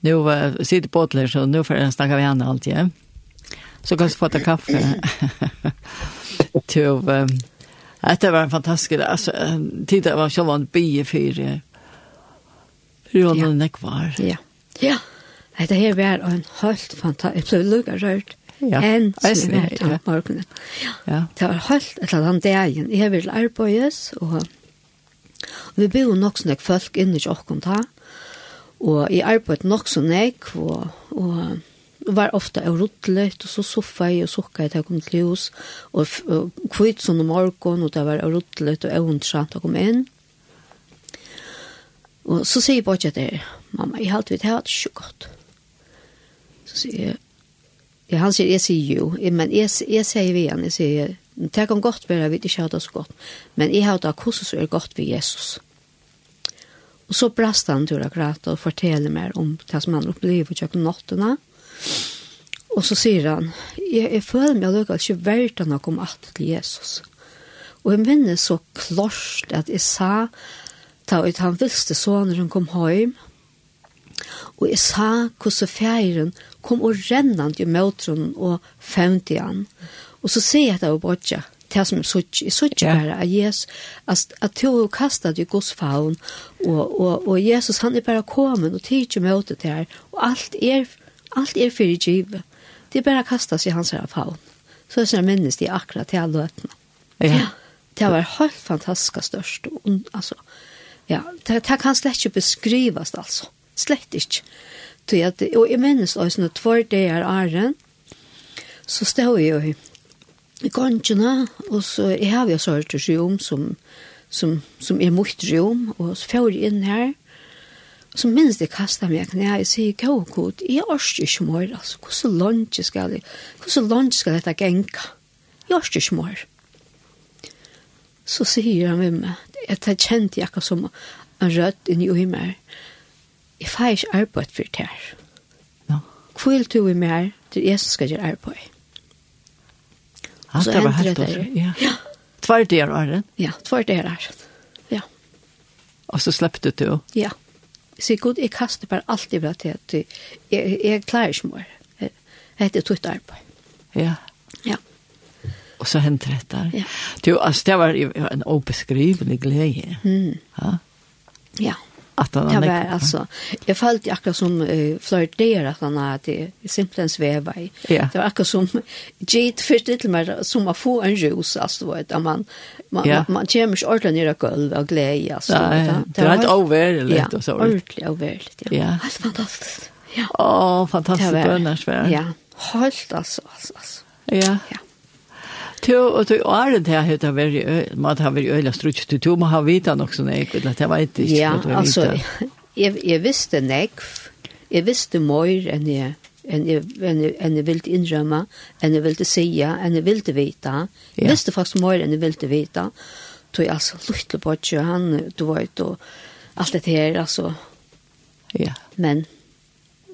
nu uh, sitter Butler så nu får jag snacka med henne alltid. Ja? Så kan jag få ta kaffe. Till, [LAUGHS] um, det var en fantastisk... Alltså, tidigare var så var en bie för för hon ja. nek var. Ja. Ja. Det här var en helt fantastisk... Jag blev lugga rört. Ja. En som är ja. morgonen. Ja. Det var helt ett eller annat dagen. Jag vill arbeides och Og vi bor nok sånn folk inni til åkken ta, og jeg arbeid nok så nek, og, og var ofta og ruttlet, og så soffa jeg og sukka jeg til jeg kom til hus, og, og kvitt sånn om morgen, og det var og ruttlet, og jeg undsatt til jeg kom inn. Og så sier jeg bare ikke mamma, jeg halte vi det her, det er ikke godt. Så sier jeg, ja, han sier, jeg sier jo, men jeg, jeg sier vi igjen, jeg sier, Det kan godt være at vi ikke har det så godt, men jeg har det hvordan så er godt ved Jesus. Og så brast han til å akkurat og fortelle mer om det som han opplever og kjøkken nåttene. Og så sier han, jeg, jeg føler meg at ikke verden har kommet alt til Jesus. Og jeg minnes så klart at jeg sa ta ut han visste så når han kom hjem, og jeg sa hvordan feiren kom og rennende i møtren og femte han. Mm Og så sier jeg det av bodja, det som jeg sutja bare, at Jesus, at, at to er kastet i Guds faun, og, og, og Jesus han er bare kommet og tidsi møte til her, og alt er, alt er fyrir givet. Det er bare kastet i hans her faun. Så jeg minnes de akkurat til alle løtene. Ja. Det var helt fantastisk størst. Og, altså, ja, det, det kan slett ikke beskrivas, altså. Slett ikke. At, og jeg minnes også når tvær det er æren, så stod jeg jo i gongene, og så jeg har jo sørt et rom som, som, som er mot rom, og så får jeg inn her, og så minst jeg kastet meg knæ, jeg sier, kjå, god, jeg orsker ikke mer, altså, hvordan lunge skal jeg, hvordan lunge skal dette genka? Jeg orsker ikke mer. Så sier han med meg, at jeg kjente jeg som en rødt inn i meg, jeg får ikke arbeid for det her. Ja. Hvor vil du i meg, det er jeg som skal gjøre arbeid. Og så endret det. Ja. ja. Tvær det er det? Ja, tvær det er det. Ja. Og så släppte du? Ja. Så god, jeg kaster bare alt i bra til at jeg, jeg klarer ikke mer. Jeg heter tutt arbeid. Ja. Ja. Og så hendte det der. Ja. Du, altså, det var en obeskrivelig glede. Mm. Ja. Ja att han Ja, men alltså jag fallt ju akkurat som uh, flörterar att han att det simpelthen sväva i. Ja. Det var akkurat som Jade först till mig som att få en juice alltså du vet att man man ja. man, man känner sig ordentligt ner och golv och glädje alltså. Ja, det, det var ett overligt och så. Ja, ordentligt overligt. Ja. ja. Helt fantastiskt. Ja. Åh, oh, fantastiskt bönärsvärd. Ja, helt alltså alltså. alltså. Ja. Ja. Jo, og [LAUGHS] du er det her heter veldig, man har veldig øyla strutt, du må ha vita nok sånn jeg, eller det vet ikke. Ja, altså, jeg, jeg visste nek, jeg visste mer enn jeg, enn jeg, enn jeg, enn jeg ville innrømme, enn jeg ville sige, enn jeg ville vite. Jeg ja. visste faktisk mer enn jeg ville vite. Så jeg altså, lytte på ikke, han, du vet, og alt det her, altså. Ja. Men,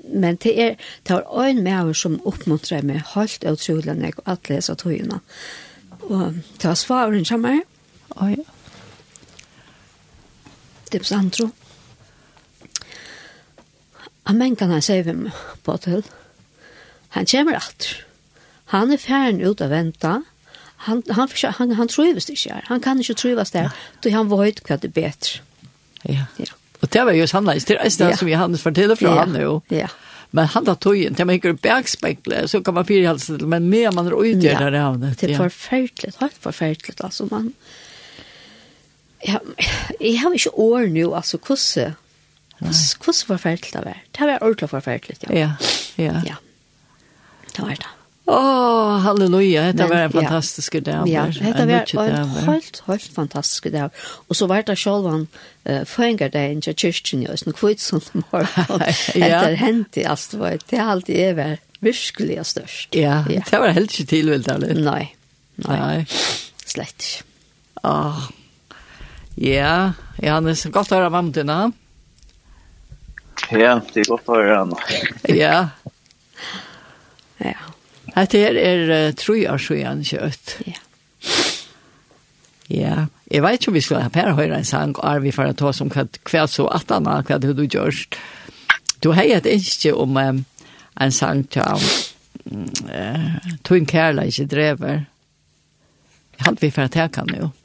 men det er, det var en med som oppmuntrer meg helt utrolig når jeg alt leser togene. Og det var svaren som er. Å ja. Det er sant, tro. Han men kan han se hvem på til. Han kommer etter. Han er ferdig ut og venter. Han, han, han, han, han trives ikke her. Han kan ikke trives der. Ja. Han vet hva det er bedre. Ja. Ja. Og det var jo sannleis, det är det som Johannes forteller fra han jo. Ja. Men han tar tojen, det man gick bergspäckle, så kan man fyre halsen til, men mer man er ute där i havnet. Det er är förfärligt, helt forferdelig, altså man... Ja, jeg har ikke år nu, alltså hvordan... Hvordan forferdelig det var. Det var ordentlig forferdelig, ja. Ja, ja. Ja, det var det. Åh, oh, halleluja, dette var en fantastisk dag. Ja, dette var en helt, helt fantastisk dag. Og så var det selv han uh, føringer deg inn til kyrkjen i Østen Kvitsund [LAUGHS] morgen. ja. Etter hendt i Astvoy, det er alltid jeg var virkelig størst. Ja, ja. det var helt ikke tilvilt, eller? Nei, nei, nei. slett ikke. Åh, ja, ja, det er godt å høre mamma dine. Ja, det er godt å høre henne. Ja. Ja. Hette her er uh, tre kjøtt. Ja. Ja, jeg vet ikke om vi skal ha per høyre en sang, og er vi for å ta som hva så at han har, hva du gjørs. Du har et ønske om um, en sang til um, uh, tog en ikke drever. Jeg hadde vi for å ta kan jo. Ja.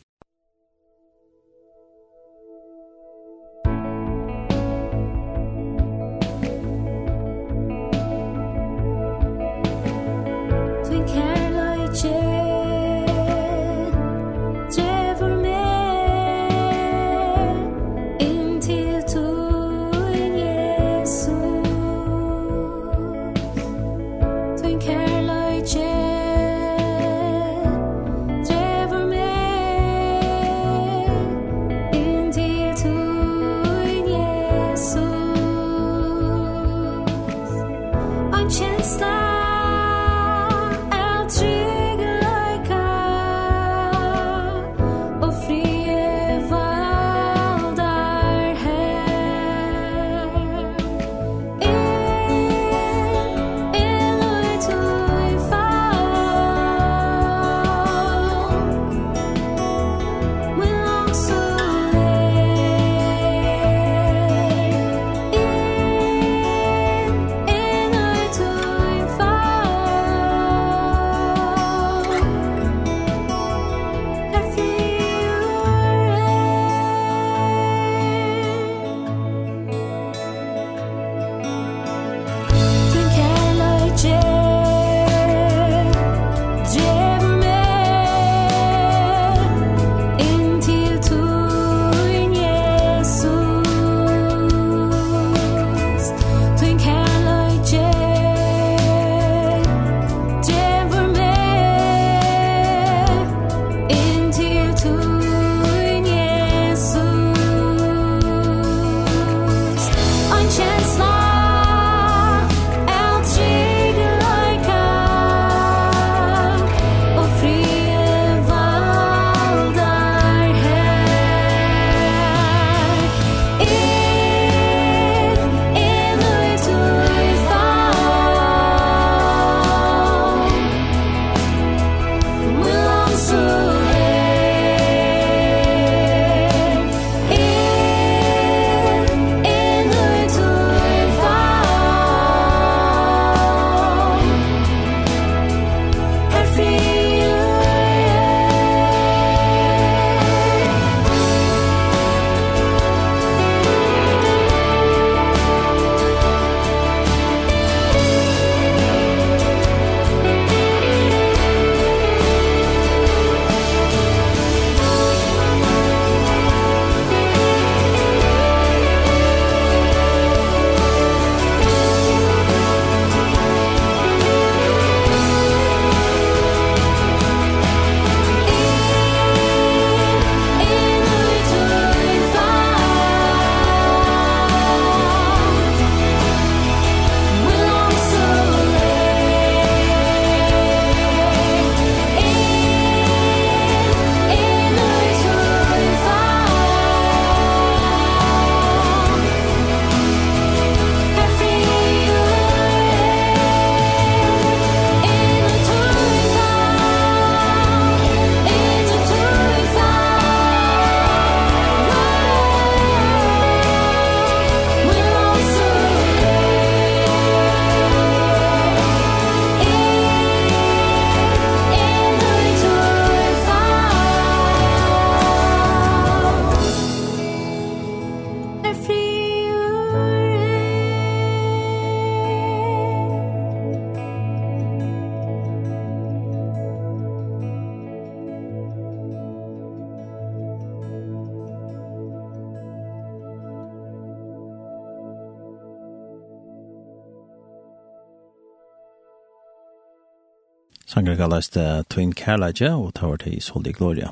Sanger kallas det Twin Kærleidje, og tar i Soldi Gloria,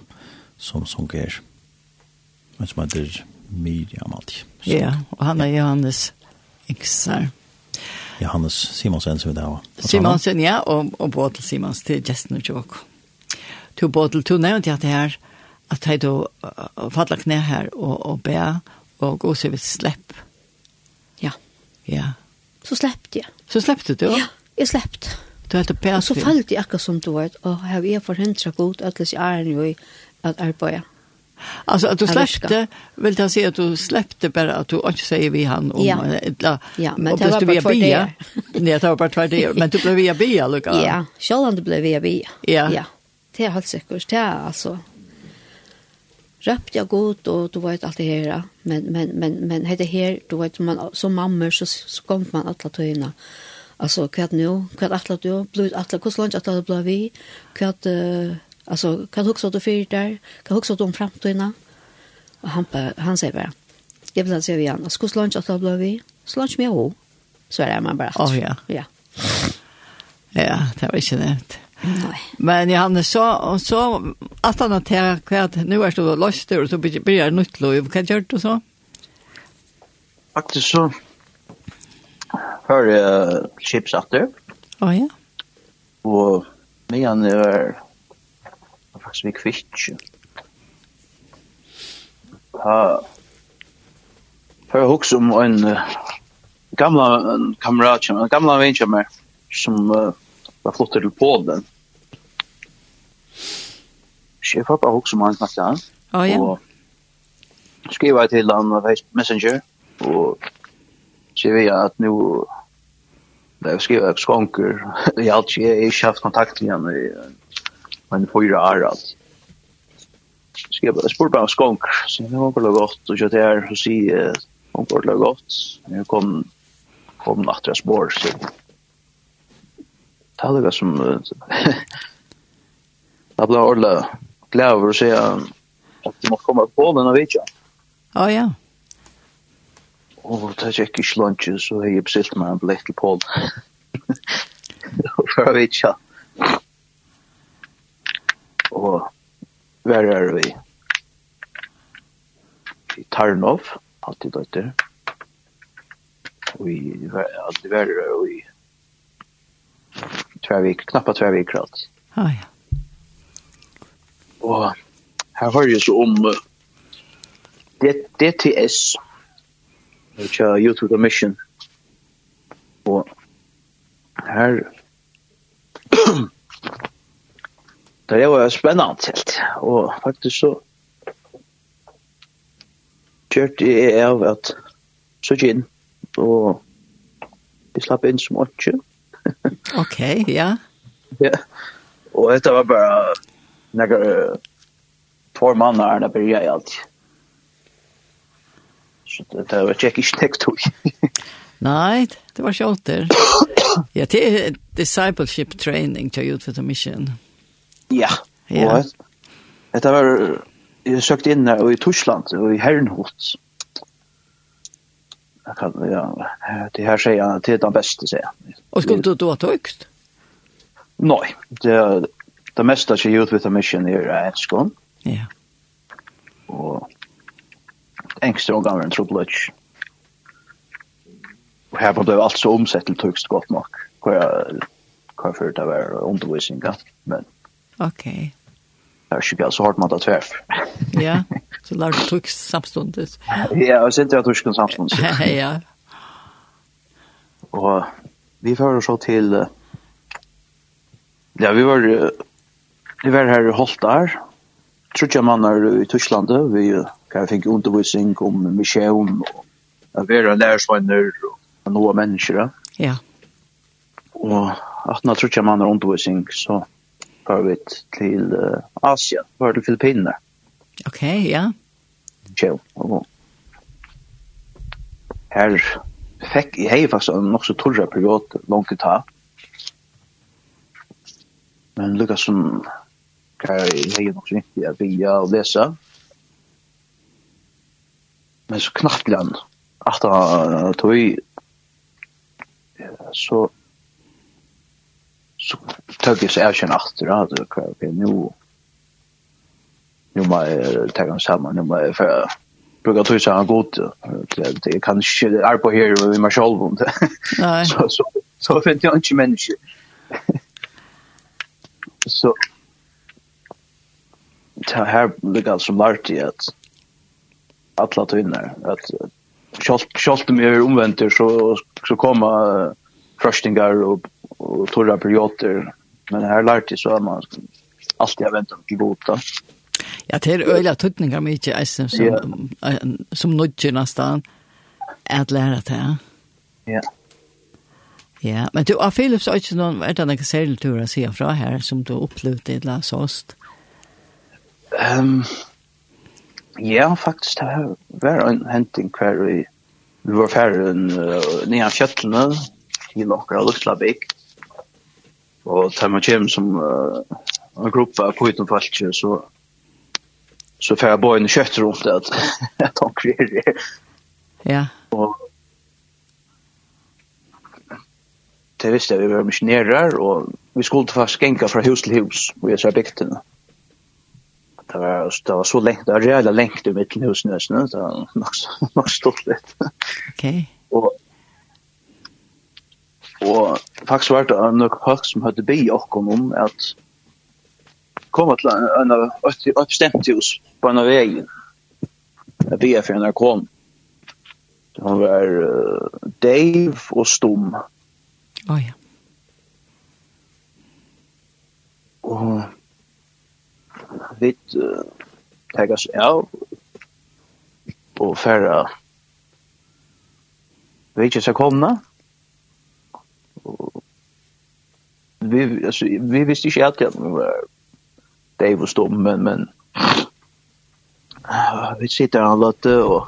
som sunger. Men som heter Miriam alltid. Ja, og han er Johannes Iksar. Johannes Simonsen, som vi da var. Simonsen, ja, og, og Bådel Simons til Gjesten og Tjåk. To Bådel, to nevnte jeg det her, at jeg da fattler knæ her og, og be, og gå seg vidt slepp. Ja. Ja. Så sleppte jeg. Så sleppte du? Ja, jeg sleppte. Du hade på. Så fallt det akkurat som du vet och har vi förhindrat gott att det är ju i att arbeta. Alltså att du släppte, vill jag säga att du släppte bara att du inte säger vi han om ja. Eller, ja, men det [LAUGHS] var bara för det. Nej, det var bara för det, men du blev via bia, Luka. Ja, själv du blev via bia. Ja. ja. Det är helt säkert, det är alltså Röpt jag god och du vet allt det här. Men, men, men, men det här, du vet, man, som mammor så, så kom man alla tøyna Alltså kvart nu, kvart atlat du, blod atlat kus lunch atlat blå vi. Kvart uh, alltså kan också du för där, kan också du om framtiden. Och han han säger bara. Jag vill säga vi alltså, Kus lunch atlat blå vi. Lunch med ho. Så är det man bara. Oh ja. Ja. Ja, det var inte nämnt. Nej. Men Johannes, så, så att han noterar kvart, nu är det löst och så börjar det nytt lov. Vad gör du så? Faktiskt så for uh, skipsatter. Å ja. Og medan det var faktisk vi kvitt. Ha, for å huske om en uh, gamla kamerat, en gamla vän som uh, var flottet til Polen. Jeg får bare om han snakket han. Ja. Og skriva til han på Messenger og ikke vi at nu det er skrivet av skonker i [LAUGHS] alt jeg har ikke haft kontakt med henne i en fyra år alt jeg spurte bare om skonker så det var veldig godt og kjøtt her og si det var veldig godt jeg kom kom natt jeg spår så det er det som det ble ordentlig glad over å se at jeg måtte komme på den og vidtja Ja, ja og da gikk ikke lunsje, så har jeg bestilt meg en billett til Paul. For å vite. Og hver er vi? I Tarnov, alltid døtter. Og i, alltid hver er vi? Tværvik, knappa tværvik alt. Ah, ja. Og her har jeg så om uh, DTS, which uh, Youth with a Mission. Og her [COUGHS] det var spennende helt. Og faktisk så kjørte jeg av at så gikk inn og vi slapp inn som åttje. [LAUGHS] ok, ja. Ja, og dette var bare nekker uh, två mannar när det började allt. [LAUGHS] det var ikke ikke tekst tog. Nei, det var kjolter. Ja, det er discipleship training til Youth for Mission. Ja, ja. og det var, jeg søkte inn i Torsland, og i Herrenhot. Jeg kan, ja, det her sier jeg, det er den beste, sier jeg. Og skulle du da tøkt? Nei, det, det meste til Youth with a Mission er enskånd. Ja. Og engste omganger enn Trublutsch. Og her ble alt så omsett til tøkst godt nok, hva jeg før det var undervisning, ja. men... Ok. Det er ikke så hardt man tar tverf. [LAUGHS] Ja, så lær du tøkst samstundes. [LAUGHS] Ja, og sint jeg tøkst samstundes. [LAUGHS] Ja. Og vi fører så til... Ja, vi var, vi var her i Holtar, trutja mannar i Tyskland, vi kan jeg fikk undervisning om misjon og at være lærersvenner og noe mennesker. Ja. Og at når jeg man har undervisning, så var vi til uh, Asia, var til Filippinene. Ok, ja. Tjau, og her fikk jeg hei fast en nok så torre period langt i ta. Men lukka som hva jeg hei nok så viktig at vi og lese, men så knappt grann att uh, tog så så tog jag så är jag natt då alltså okej nu nu jeg ta en sammen, nu må jeg för brukar tog seg en god til det kan shit är på här med selv om det. Nei. [LAUGHS] så så så finner jeg ikke människa [LAUGHS] så ta här det går så lart at alla tvinnar At kjolt om jeg omventer, så, så kommer frøstingar og, og torra perioder. Men her lærte jeg så at man alltid har ventet til god da. Ja, det er øyla tøytninger mye, eisen, som, yeah. som nødger nesten at lære det. Ja. Ja, men du, av Philips har ikke noen, er det noen særlig tur å si fra her, som du opplevde i Las Ost? Um, Ja, faktisk, det var en henting hver vi, vi var ferdig uh, nye kjøttene i Lokker og Luxlabik. Og da man kommer som uh, en gruppe av kvitten folk, så, så får jeg bare en kjøtt rundt det at [LAUGHS] jeg tar kvier. Ja. Og det visste jeg vi var missionærer, og vi skulle faktisk genka fra hus til hus, og jeg sa bygtene. Ja det var det var så länge det var reella länge i mitt hus nu så det var nog nog stort lite. Okej. Och och faktiskt var det nog folk som hade be och kom om att komma till en av ett bestämt hus på en väg. Jag be för när kom. Han var uh, Dave och Stom. Oh, ja. Och vi tar oss av og færre vi ikke skal komme og vi, altså, vi visste ikke alltid at vi var Dave og Stom men, men uh, vi sitter her og løtte og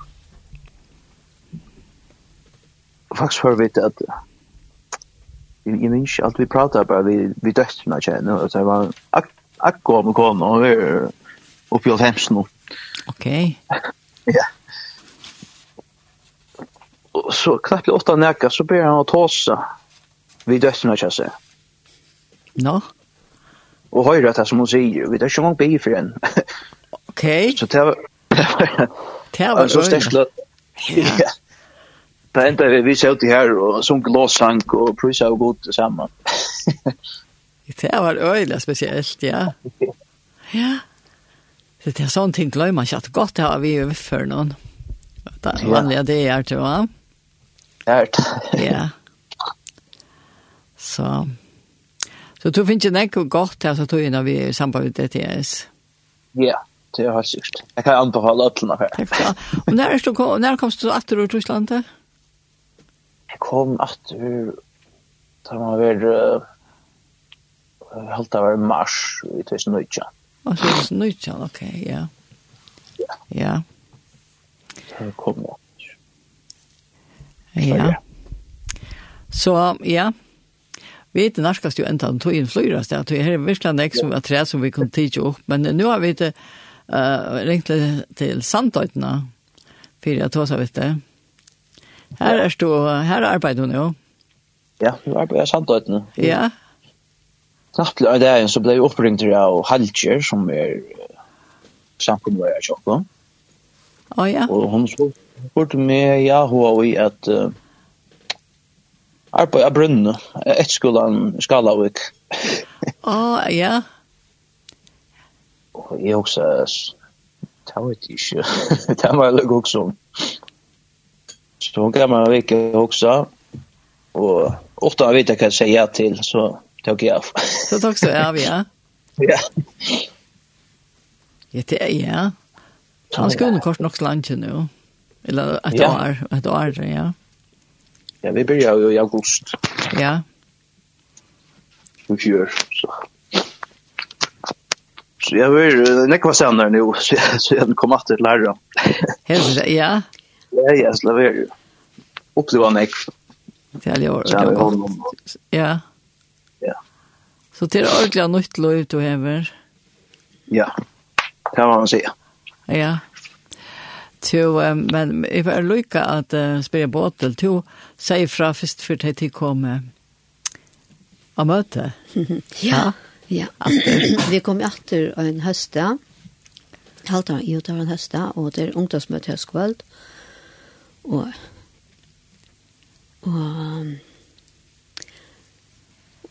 faktisk får vi at jeg jeg minns ikke alt vi pratet bare vi, vi døttene kjenner og det var akt akkurat med kona, og vi er oppi i alt hemsen nå. Ok. [LAUGHS] ja. Og så knappt i åtta nekka, så ber han å tåse vi vid døsten av. Nå? No. Og høyre det som hun sier, vi er ikke engang bi for en. [LAUGHS] ok. Så det var... [LAUGHS] Det var så sterkt Ja. Det enda vi, vi ser ut i her, og sunk låssang, og prysa og god sammen. Det var öjla spesielt, ja. Ja. Så det er sånne ting glömmer man ikke at godt det har vi jo for noen. Det vanliga det er tror jag. Hört. Ja. Så. Så du finner ikke ju godt gott alltså tog innan vi i samband med DTS. Ja, det er helt sikkert. Jeg kan anbefale anbefala alla här. Tack. Och när du når kom du åter ur Ryssland? Jeg kom åter tar man väl helt av mars i 2019. Og 2019, ok, ja. Ja. Ja. Det kom nok. Ja. Så, ja. Vi vet nærkast jo enda om tog inn flyra sted, tog her i Virkland som var tre som vi kunne tidsi opp, men nu har vi det uh, ringt til Sandøytene, for jeg tåsa, vet du. Her er stå, her arbeider hun jo. Ja, vi arbeider jeg Sandøytene. Ja, Knapt av dagen så ble jeg oppringt av Halcher, som er samkommet av Tjokko. Å ja. Og hun spurte meg, ja, hun var i at uh, arbeid av brunne, et skolan Skalavik. Å ja. [LAUGHS] Og jeg også, det var ikke, [LAUGHS] det var jeg lukk også. Så hun gav meg en vik også, og ofte har jeg vidt jeg sier ja til, så tog jag av. Så tog du av, ja? [LAUGHS] Ja. Ja, det är, ja. Han skulle nog kort nog lunch nu. Eller ett ja. år, ett år, ja. Ja, vi börjar ju i august. Ja. Vi fjör, så. Så jag vill nekva senare nu, [LAUGHS] så jag, så jag kommer att lära. Helt, ja. Ja, ja, så det var ju. Uppleva nekva. Det är ju. Ja. Ja. Så det är ordentligt nytt liv du häver. Ja, det var man säga. [LAUGHS] Ja. Tu, men jeg var lycka at uh, spela båtel. Tu sier fra først för att jag kom uh, av møte. ja, ja. Vi kom etter en hösta. Halta, jo, det var en høste. og det er ungdomsmøte høstkveld. Og, og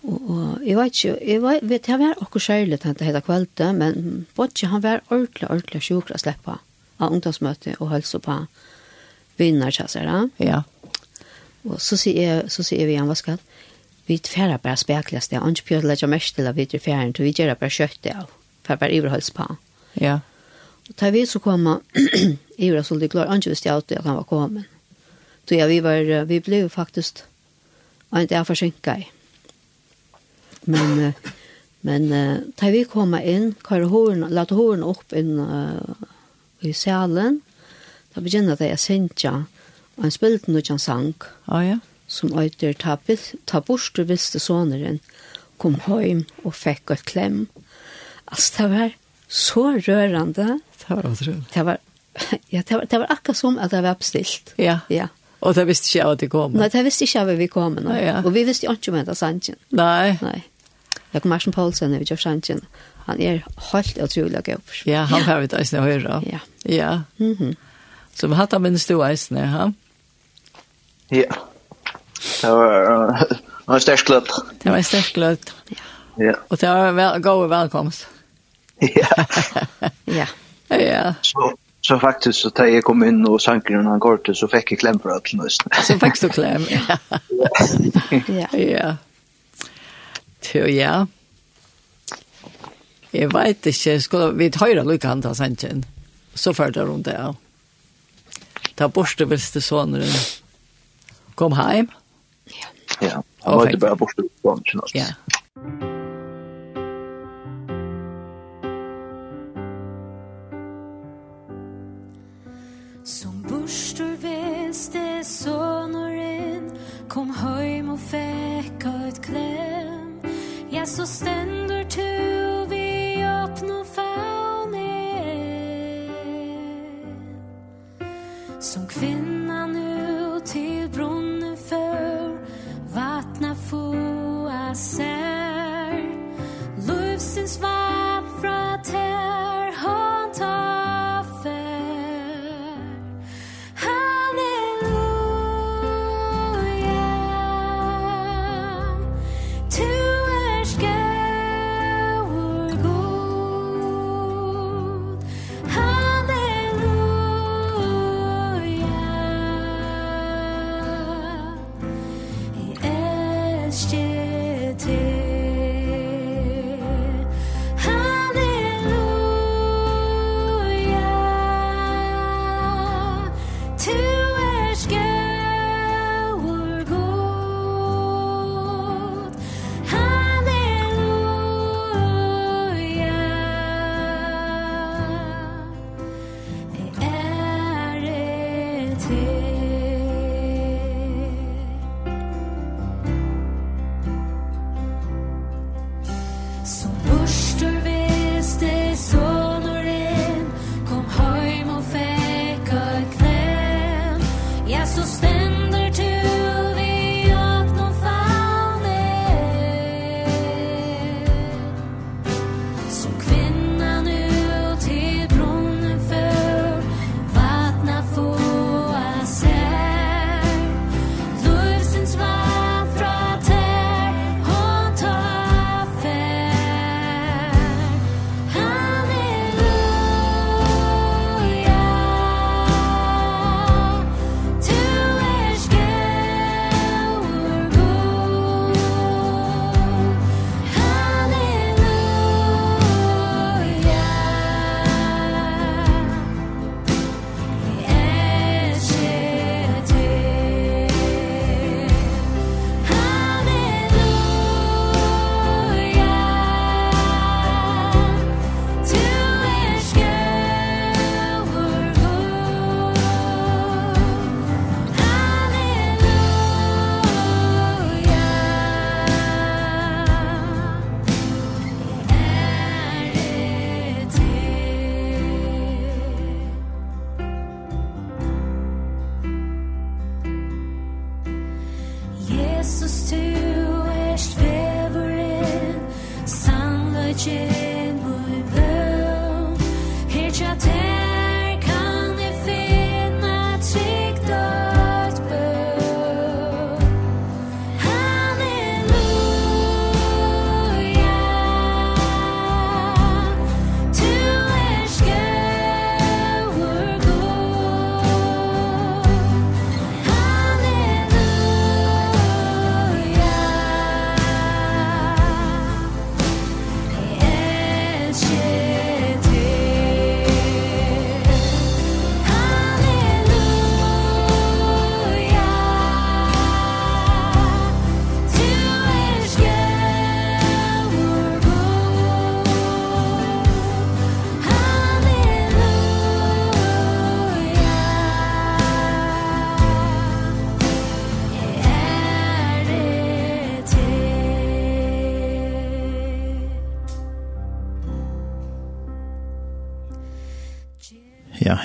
Og, og jeg vet ikke, jeg vet, vet jeg var akkur kjærlig til dette kveldet, men Bodje han var ordentlig, ordentlig sjuk å slippe av ungdomsmøte og helse på vinner til seg da. Ja. Og så sier jeg, så sier vi han, hva skal vi tfæra bare spekles det, og ikke pjør legger mest til å videre fjæren, til vi gjør bare kjøtt det av, for bare iverholds på. Ja. Og da vi så kom, Ivra så det klart, han ikke visste alltid at han var kommet. Så ja, vi, var, vi ble faktisk, og ikke er forsinket Men, men uh, da vi kom inn, kvar horen, lade horen opp inn uh, i salen, da begynner det jeg synte og han spilte noe en sang. ja ja. Som øyder ta, ta bort du visste såneren, kom hjem og fikk et klem. Altså, det var så rørende. Det var utrolig. Det var, ja, det var, det var akkurat som at det var bestilt. Ja. ja. Og det visste ikke jeg at det kom. Nei, det visste ikke jeg at vi kom. Nei. Ah, ja. Og vi visste ikke om det sannsyn. Nei. Nei. Like Martin Paulsen vi jo Shanchen. Han er helt utrolig god. Ja, han har vi det eisne høyre. Ja. Ja. Mm. Så vi har han minst du eisne, ha? Ja. Det var en sterk kløtt. Det var en sterk kløtt. Ja. ja. Og det var vel, god velkomst. Ja. [LAUGHS] ja. Ja. Så, så faktisk så tar jag kom inn og sanker når han går til, så jag kläm för att alt. Så fikk du klem, [LAUGHS] ja. ja. [LAUGHS] ja til ja. Jeg vet ikke, skulle vi høyre lykke han ta sannsyn. Så førte rundt det, ja. Ta borste velste såneren. Kom heim. Ja. Ja, han var ikke bare borste såneren. Ja. Som borster velste såneren, kom heim og fekk et klær så stendur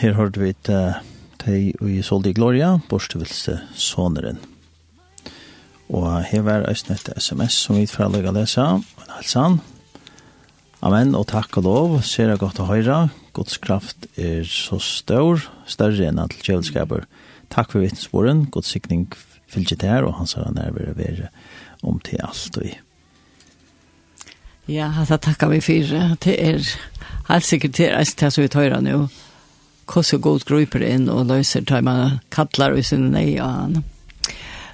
her hørte vi et teg i Soldi Gloria, borstevelse soneren. Og her var øyne et sms som vi fra løg å lese, men. Amen, og takk og lov, ser jeg godt å høre. Guds kraft er så stør, større enn alt kjølskaper. Takk for vittnesporen, Guds sikning fylgje til her, og han sa nærmere være om til alt og i. Ja, altså takkar vi fyrir. Det er helt sikkert det er det som vi tar nu hvordan god grupper inn og løser tar man kattler i sine nøyene.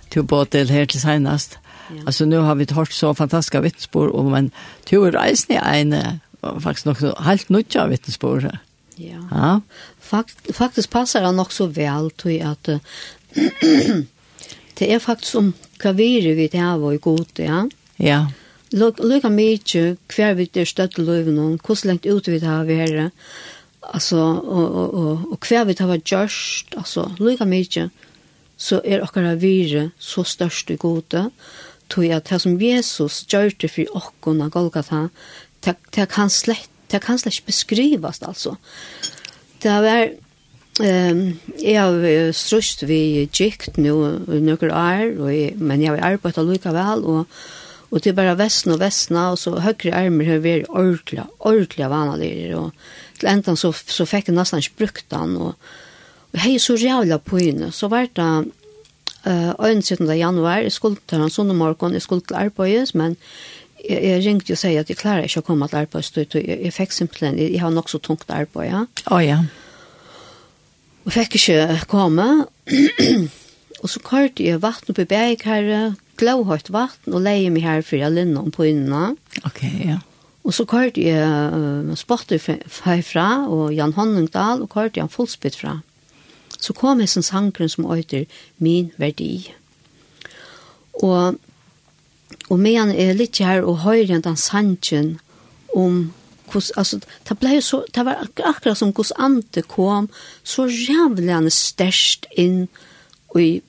Til båtel her til senest. Ja. Altså nu har vi hørt så fantastiske vittnesbord, og men til å en i ene, faktisk nok helt nødt av vittspor. Ja. ja. Fakt, faktisk passer det nok så vel til at det er faktisk om hva vi er vi til her og i god, ja. Ja. Lukka mykje hver vi er støtt i løven, hvordan lengt ut vi det har vært, alltså och och och och kvar vi tar vad just alltså lika mycket så är och vire så störst i gode. Tog jag det som Jesus gjorde för och och Golgata det det kan slett det kan slett beskrivas alltså det var Ehm jeg har strust vi gikt nu noen år och men jeg har arbeidet lika og, och och det bara västna och västna och så högre armer har vi ordla ordentlig vanlige, och til enda så, så fikk jeg nesten ikke brukt den, og, og jeg er så jævla på henne. Så var det uh, 17. januar, jeg skulle til han sånne morgen, jeg skulle til arbeidet, men jeg, jeg ringte og sier at jeg klarer ikke å komme til arbeidet, jeg, jeg fikk simpelthen, jeg, jeg har nok så tungt arbeid, ja. Å oh, ja. Og fikk ikke komme, [CLEARS THROAT] og så kørte jeg vatten på bæk her, glavhøyt vatten, og leie meg her for jeg linnom på innene. Ok, ja. Yeah. Og så kørte jeg uh, Spotify fra, og Jan Honningdal, og kørte jeg en fullspitt fra. Så kom jeg som sangren som øyter Min verdi. Og, og medan jeg er litt her og høyre enn den sangen om hos altså, det blev så det var akkurat som hos ante kom så jävligt størst inn i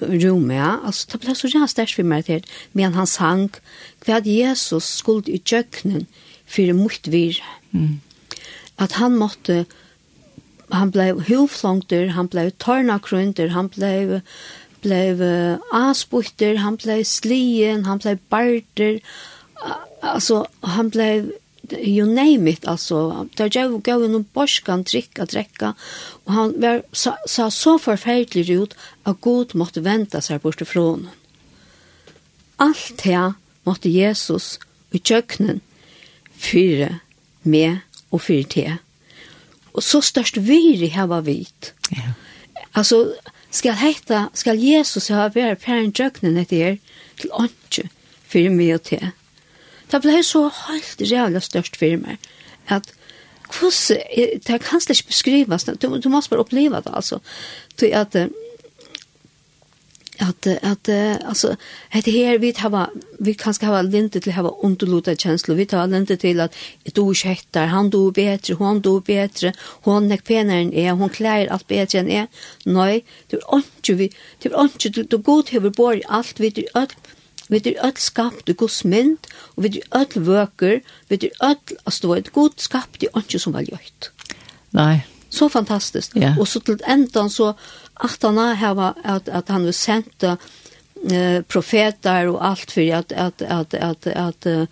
rommet, ja. Altså, det ble så jævlig størst for meg til, men han sang hva Jesus skuld i kjøkkenen för mot vir. Mm. Att han måtte han blev huvflångter, han blev tornakrunter, han blev blev uh, han blev slien, han blev barter. Alltså han blev you name it alltså där jag gav en borskan dricka dricka och han var sa, sa så förfärligt ut att Gud måste vänta sig bort ifrån allt det måtte Jesus i köknen fyre med og fyre til. Og så størst vire hava vit. Ja. Altså, skal heita, skal Jesus ha vært pæren drøknen etter her til åndsju fyre med og til. Det ble så helt reale størst for meg at hvordan, det kan slett ikke beskrives, du, du må bare oppleva det altså, til at att att alltså det här vi har vi kanske har lite till ha underlåta känsla vi tar lite till att du skettar han då bättre hon då bättre hon nek penare än är hon klär allt bättre än är nej du inte vi du inte du, du god över bor allt vi du öll vi du allt skapt du guds mynd och vi du öll vöker vi du öll alltså det god skapt det inte som var gjort. Nej Så fantastiskt. Ja. Och så till ändan så att han har att att han har sända eh profeter och allt för att att att att att, att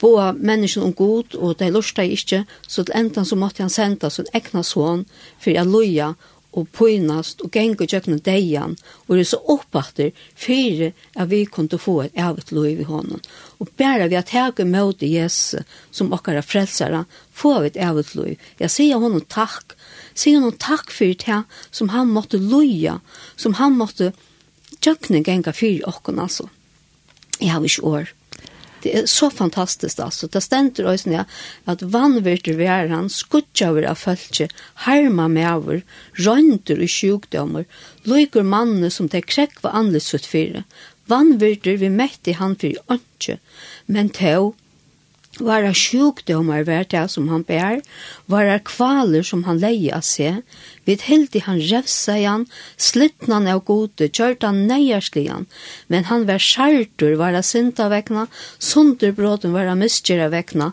Boa människan om god och det lustar inte så till ändan så måste han sända så ägna son för att loja og pøynast og gengur tjøkna deian og er så oppbatter fyrir at vi kunne få et evet lov i hånden. Og bare vi at hege møte Jesus som okkara frelsere, få vi et evet lov. Jeg sier honom takk sier han takk for det som han måtte loja, som han måtte tjøkne genga for okken, altså. Jeg har ikke år. Det er så fantastisk, altså. Det stender også ned at vannvirter vi er han, skudtjøver av følge, harma med over, rønter og sjukdommer, løyker mannene som det krekva anledes utfyrer. Vannvirter vi mett i han for ønske, men tog Vara sjukdomar vært det som han bär, vara kvaler som han leie av seg, vid i han revsa igjen, slittna han av gode, kjørt han neierslian, men han var skjærtur, vara sinta vekna, sunderbråten vara myskjera vekna,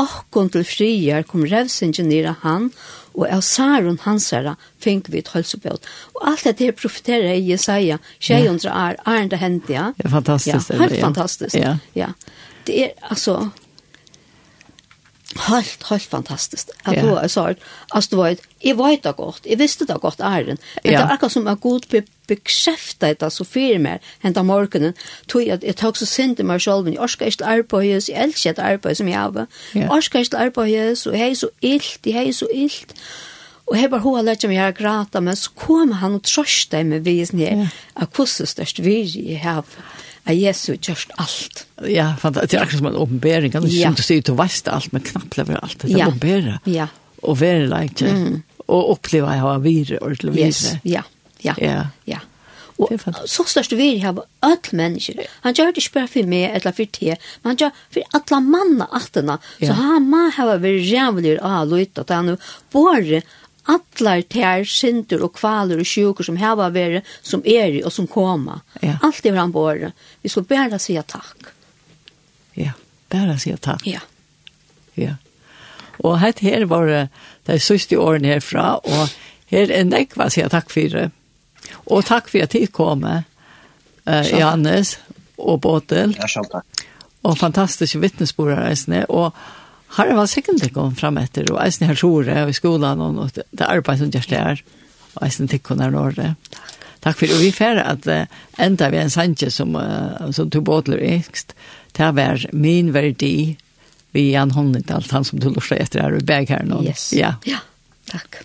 akkon til friar kom revsingen nira han, og av hans hansara fink vi et hølsebøt. Og alt dette her profiterer i Jesaja, tjejundra er, er det hendt, ja. Ja, fantastisk. Ja, helt fantastisk, ja. ja. Det er, altså, helt, helt fantastiskt. Att ja. då så att det var jag vet det gott. Jag visste det gott är den. Men ja. det är som en god bekräfta det så för mer hända morgonen tog jag jag tog så sent mig själv jag ska inte arbeta så jag älskar att arbeta som jag har. Jag ska inte arbeta så hej så illt, det hej så illt. Og jeg bare hun lærte meg her grata, men så kom han og trøste meg visen her, ja. at hvordan størst virje jeg har at Jesu gjørst alt. Ja, for det er akkurat som en åpenbering. Det er ikke som du sier, du veist alt, men knappt lever alt. Det er ja. åpenbering. Ja. Og være like, mm. og oppleve at jeg har vire, og til vire. Yes, ja, ja, ja. ja. Og så størst vi har öll mennesker. Han gjør det ikke bare for meg eller for te, men han gjør for alle mannene attene. Så han må ha vært rævlig av å lytte til han. Bare allar tær synder og kvaler og sjuker som hava veri som er i og som koma. Ja. Alt er han båre. Vi skal bare si takk. Ja, bare si takk. Ja. Ja. Og her, her var det de siste årene herfra, og her er nekva sier takk for det. Og takk for at de kom, uh, Jannes og Båtel. Ja, selv takk. Og fantastiske vittnesbordreisene, og har det var sikkert det kom fram etter, og eisen her tjore, og i skolan, og og det arbeid som gjørs det er, og eisen tikkene her når det. Takk for det, og vi færre at uh, enda vi en sanje som, uh, som tog båtler ekst, det var min verdi, vi er en hånd, alt han som du lurer etter her, og beg her nå. Yes. Ja. ja, takk.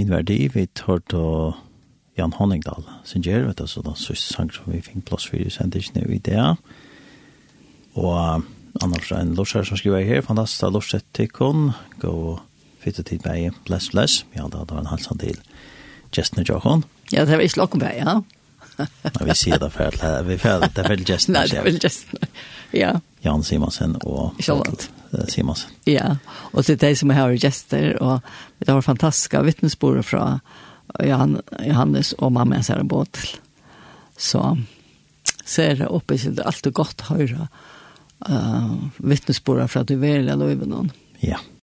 min verdi, vi tar til Jan Honningdal, sin gjør, vet du, så da synes sang som vi fikk plass for i sendingen i det. Og annars er en lorsher som skriver her, fantastisk lorset til kun, gå og fytte tid med bless, bless. Ja, da var en halsen til Gjestene Jokon. Ja, det var ikke Lokkenberg, ja. Nei, vi sier det for at vi føler det er vel [LAUGHS] Gjestene. Nei, det er vel Gjestene, ja. Jan Simonsen och Charlotte Simonsen. Ja, och det är de som har gjester, och det har fantastiska vittnesbörd från Johan, Johannes och mamma ens här båt. Så ser det uppe så det allt gott höra eh uh, vittnesbord fra du vil, eller någon. Ja.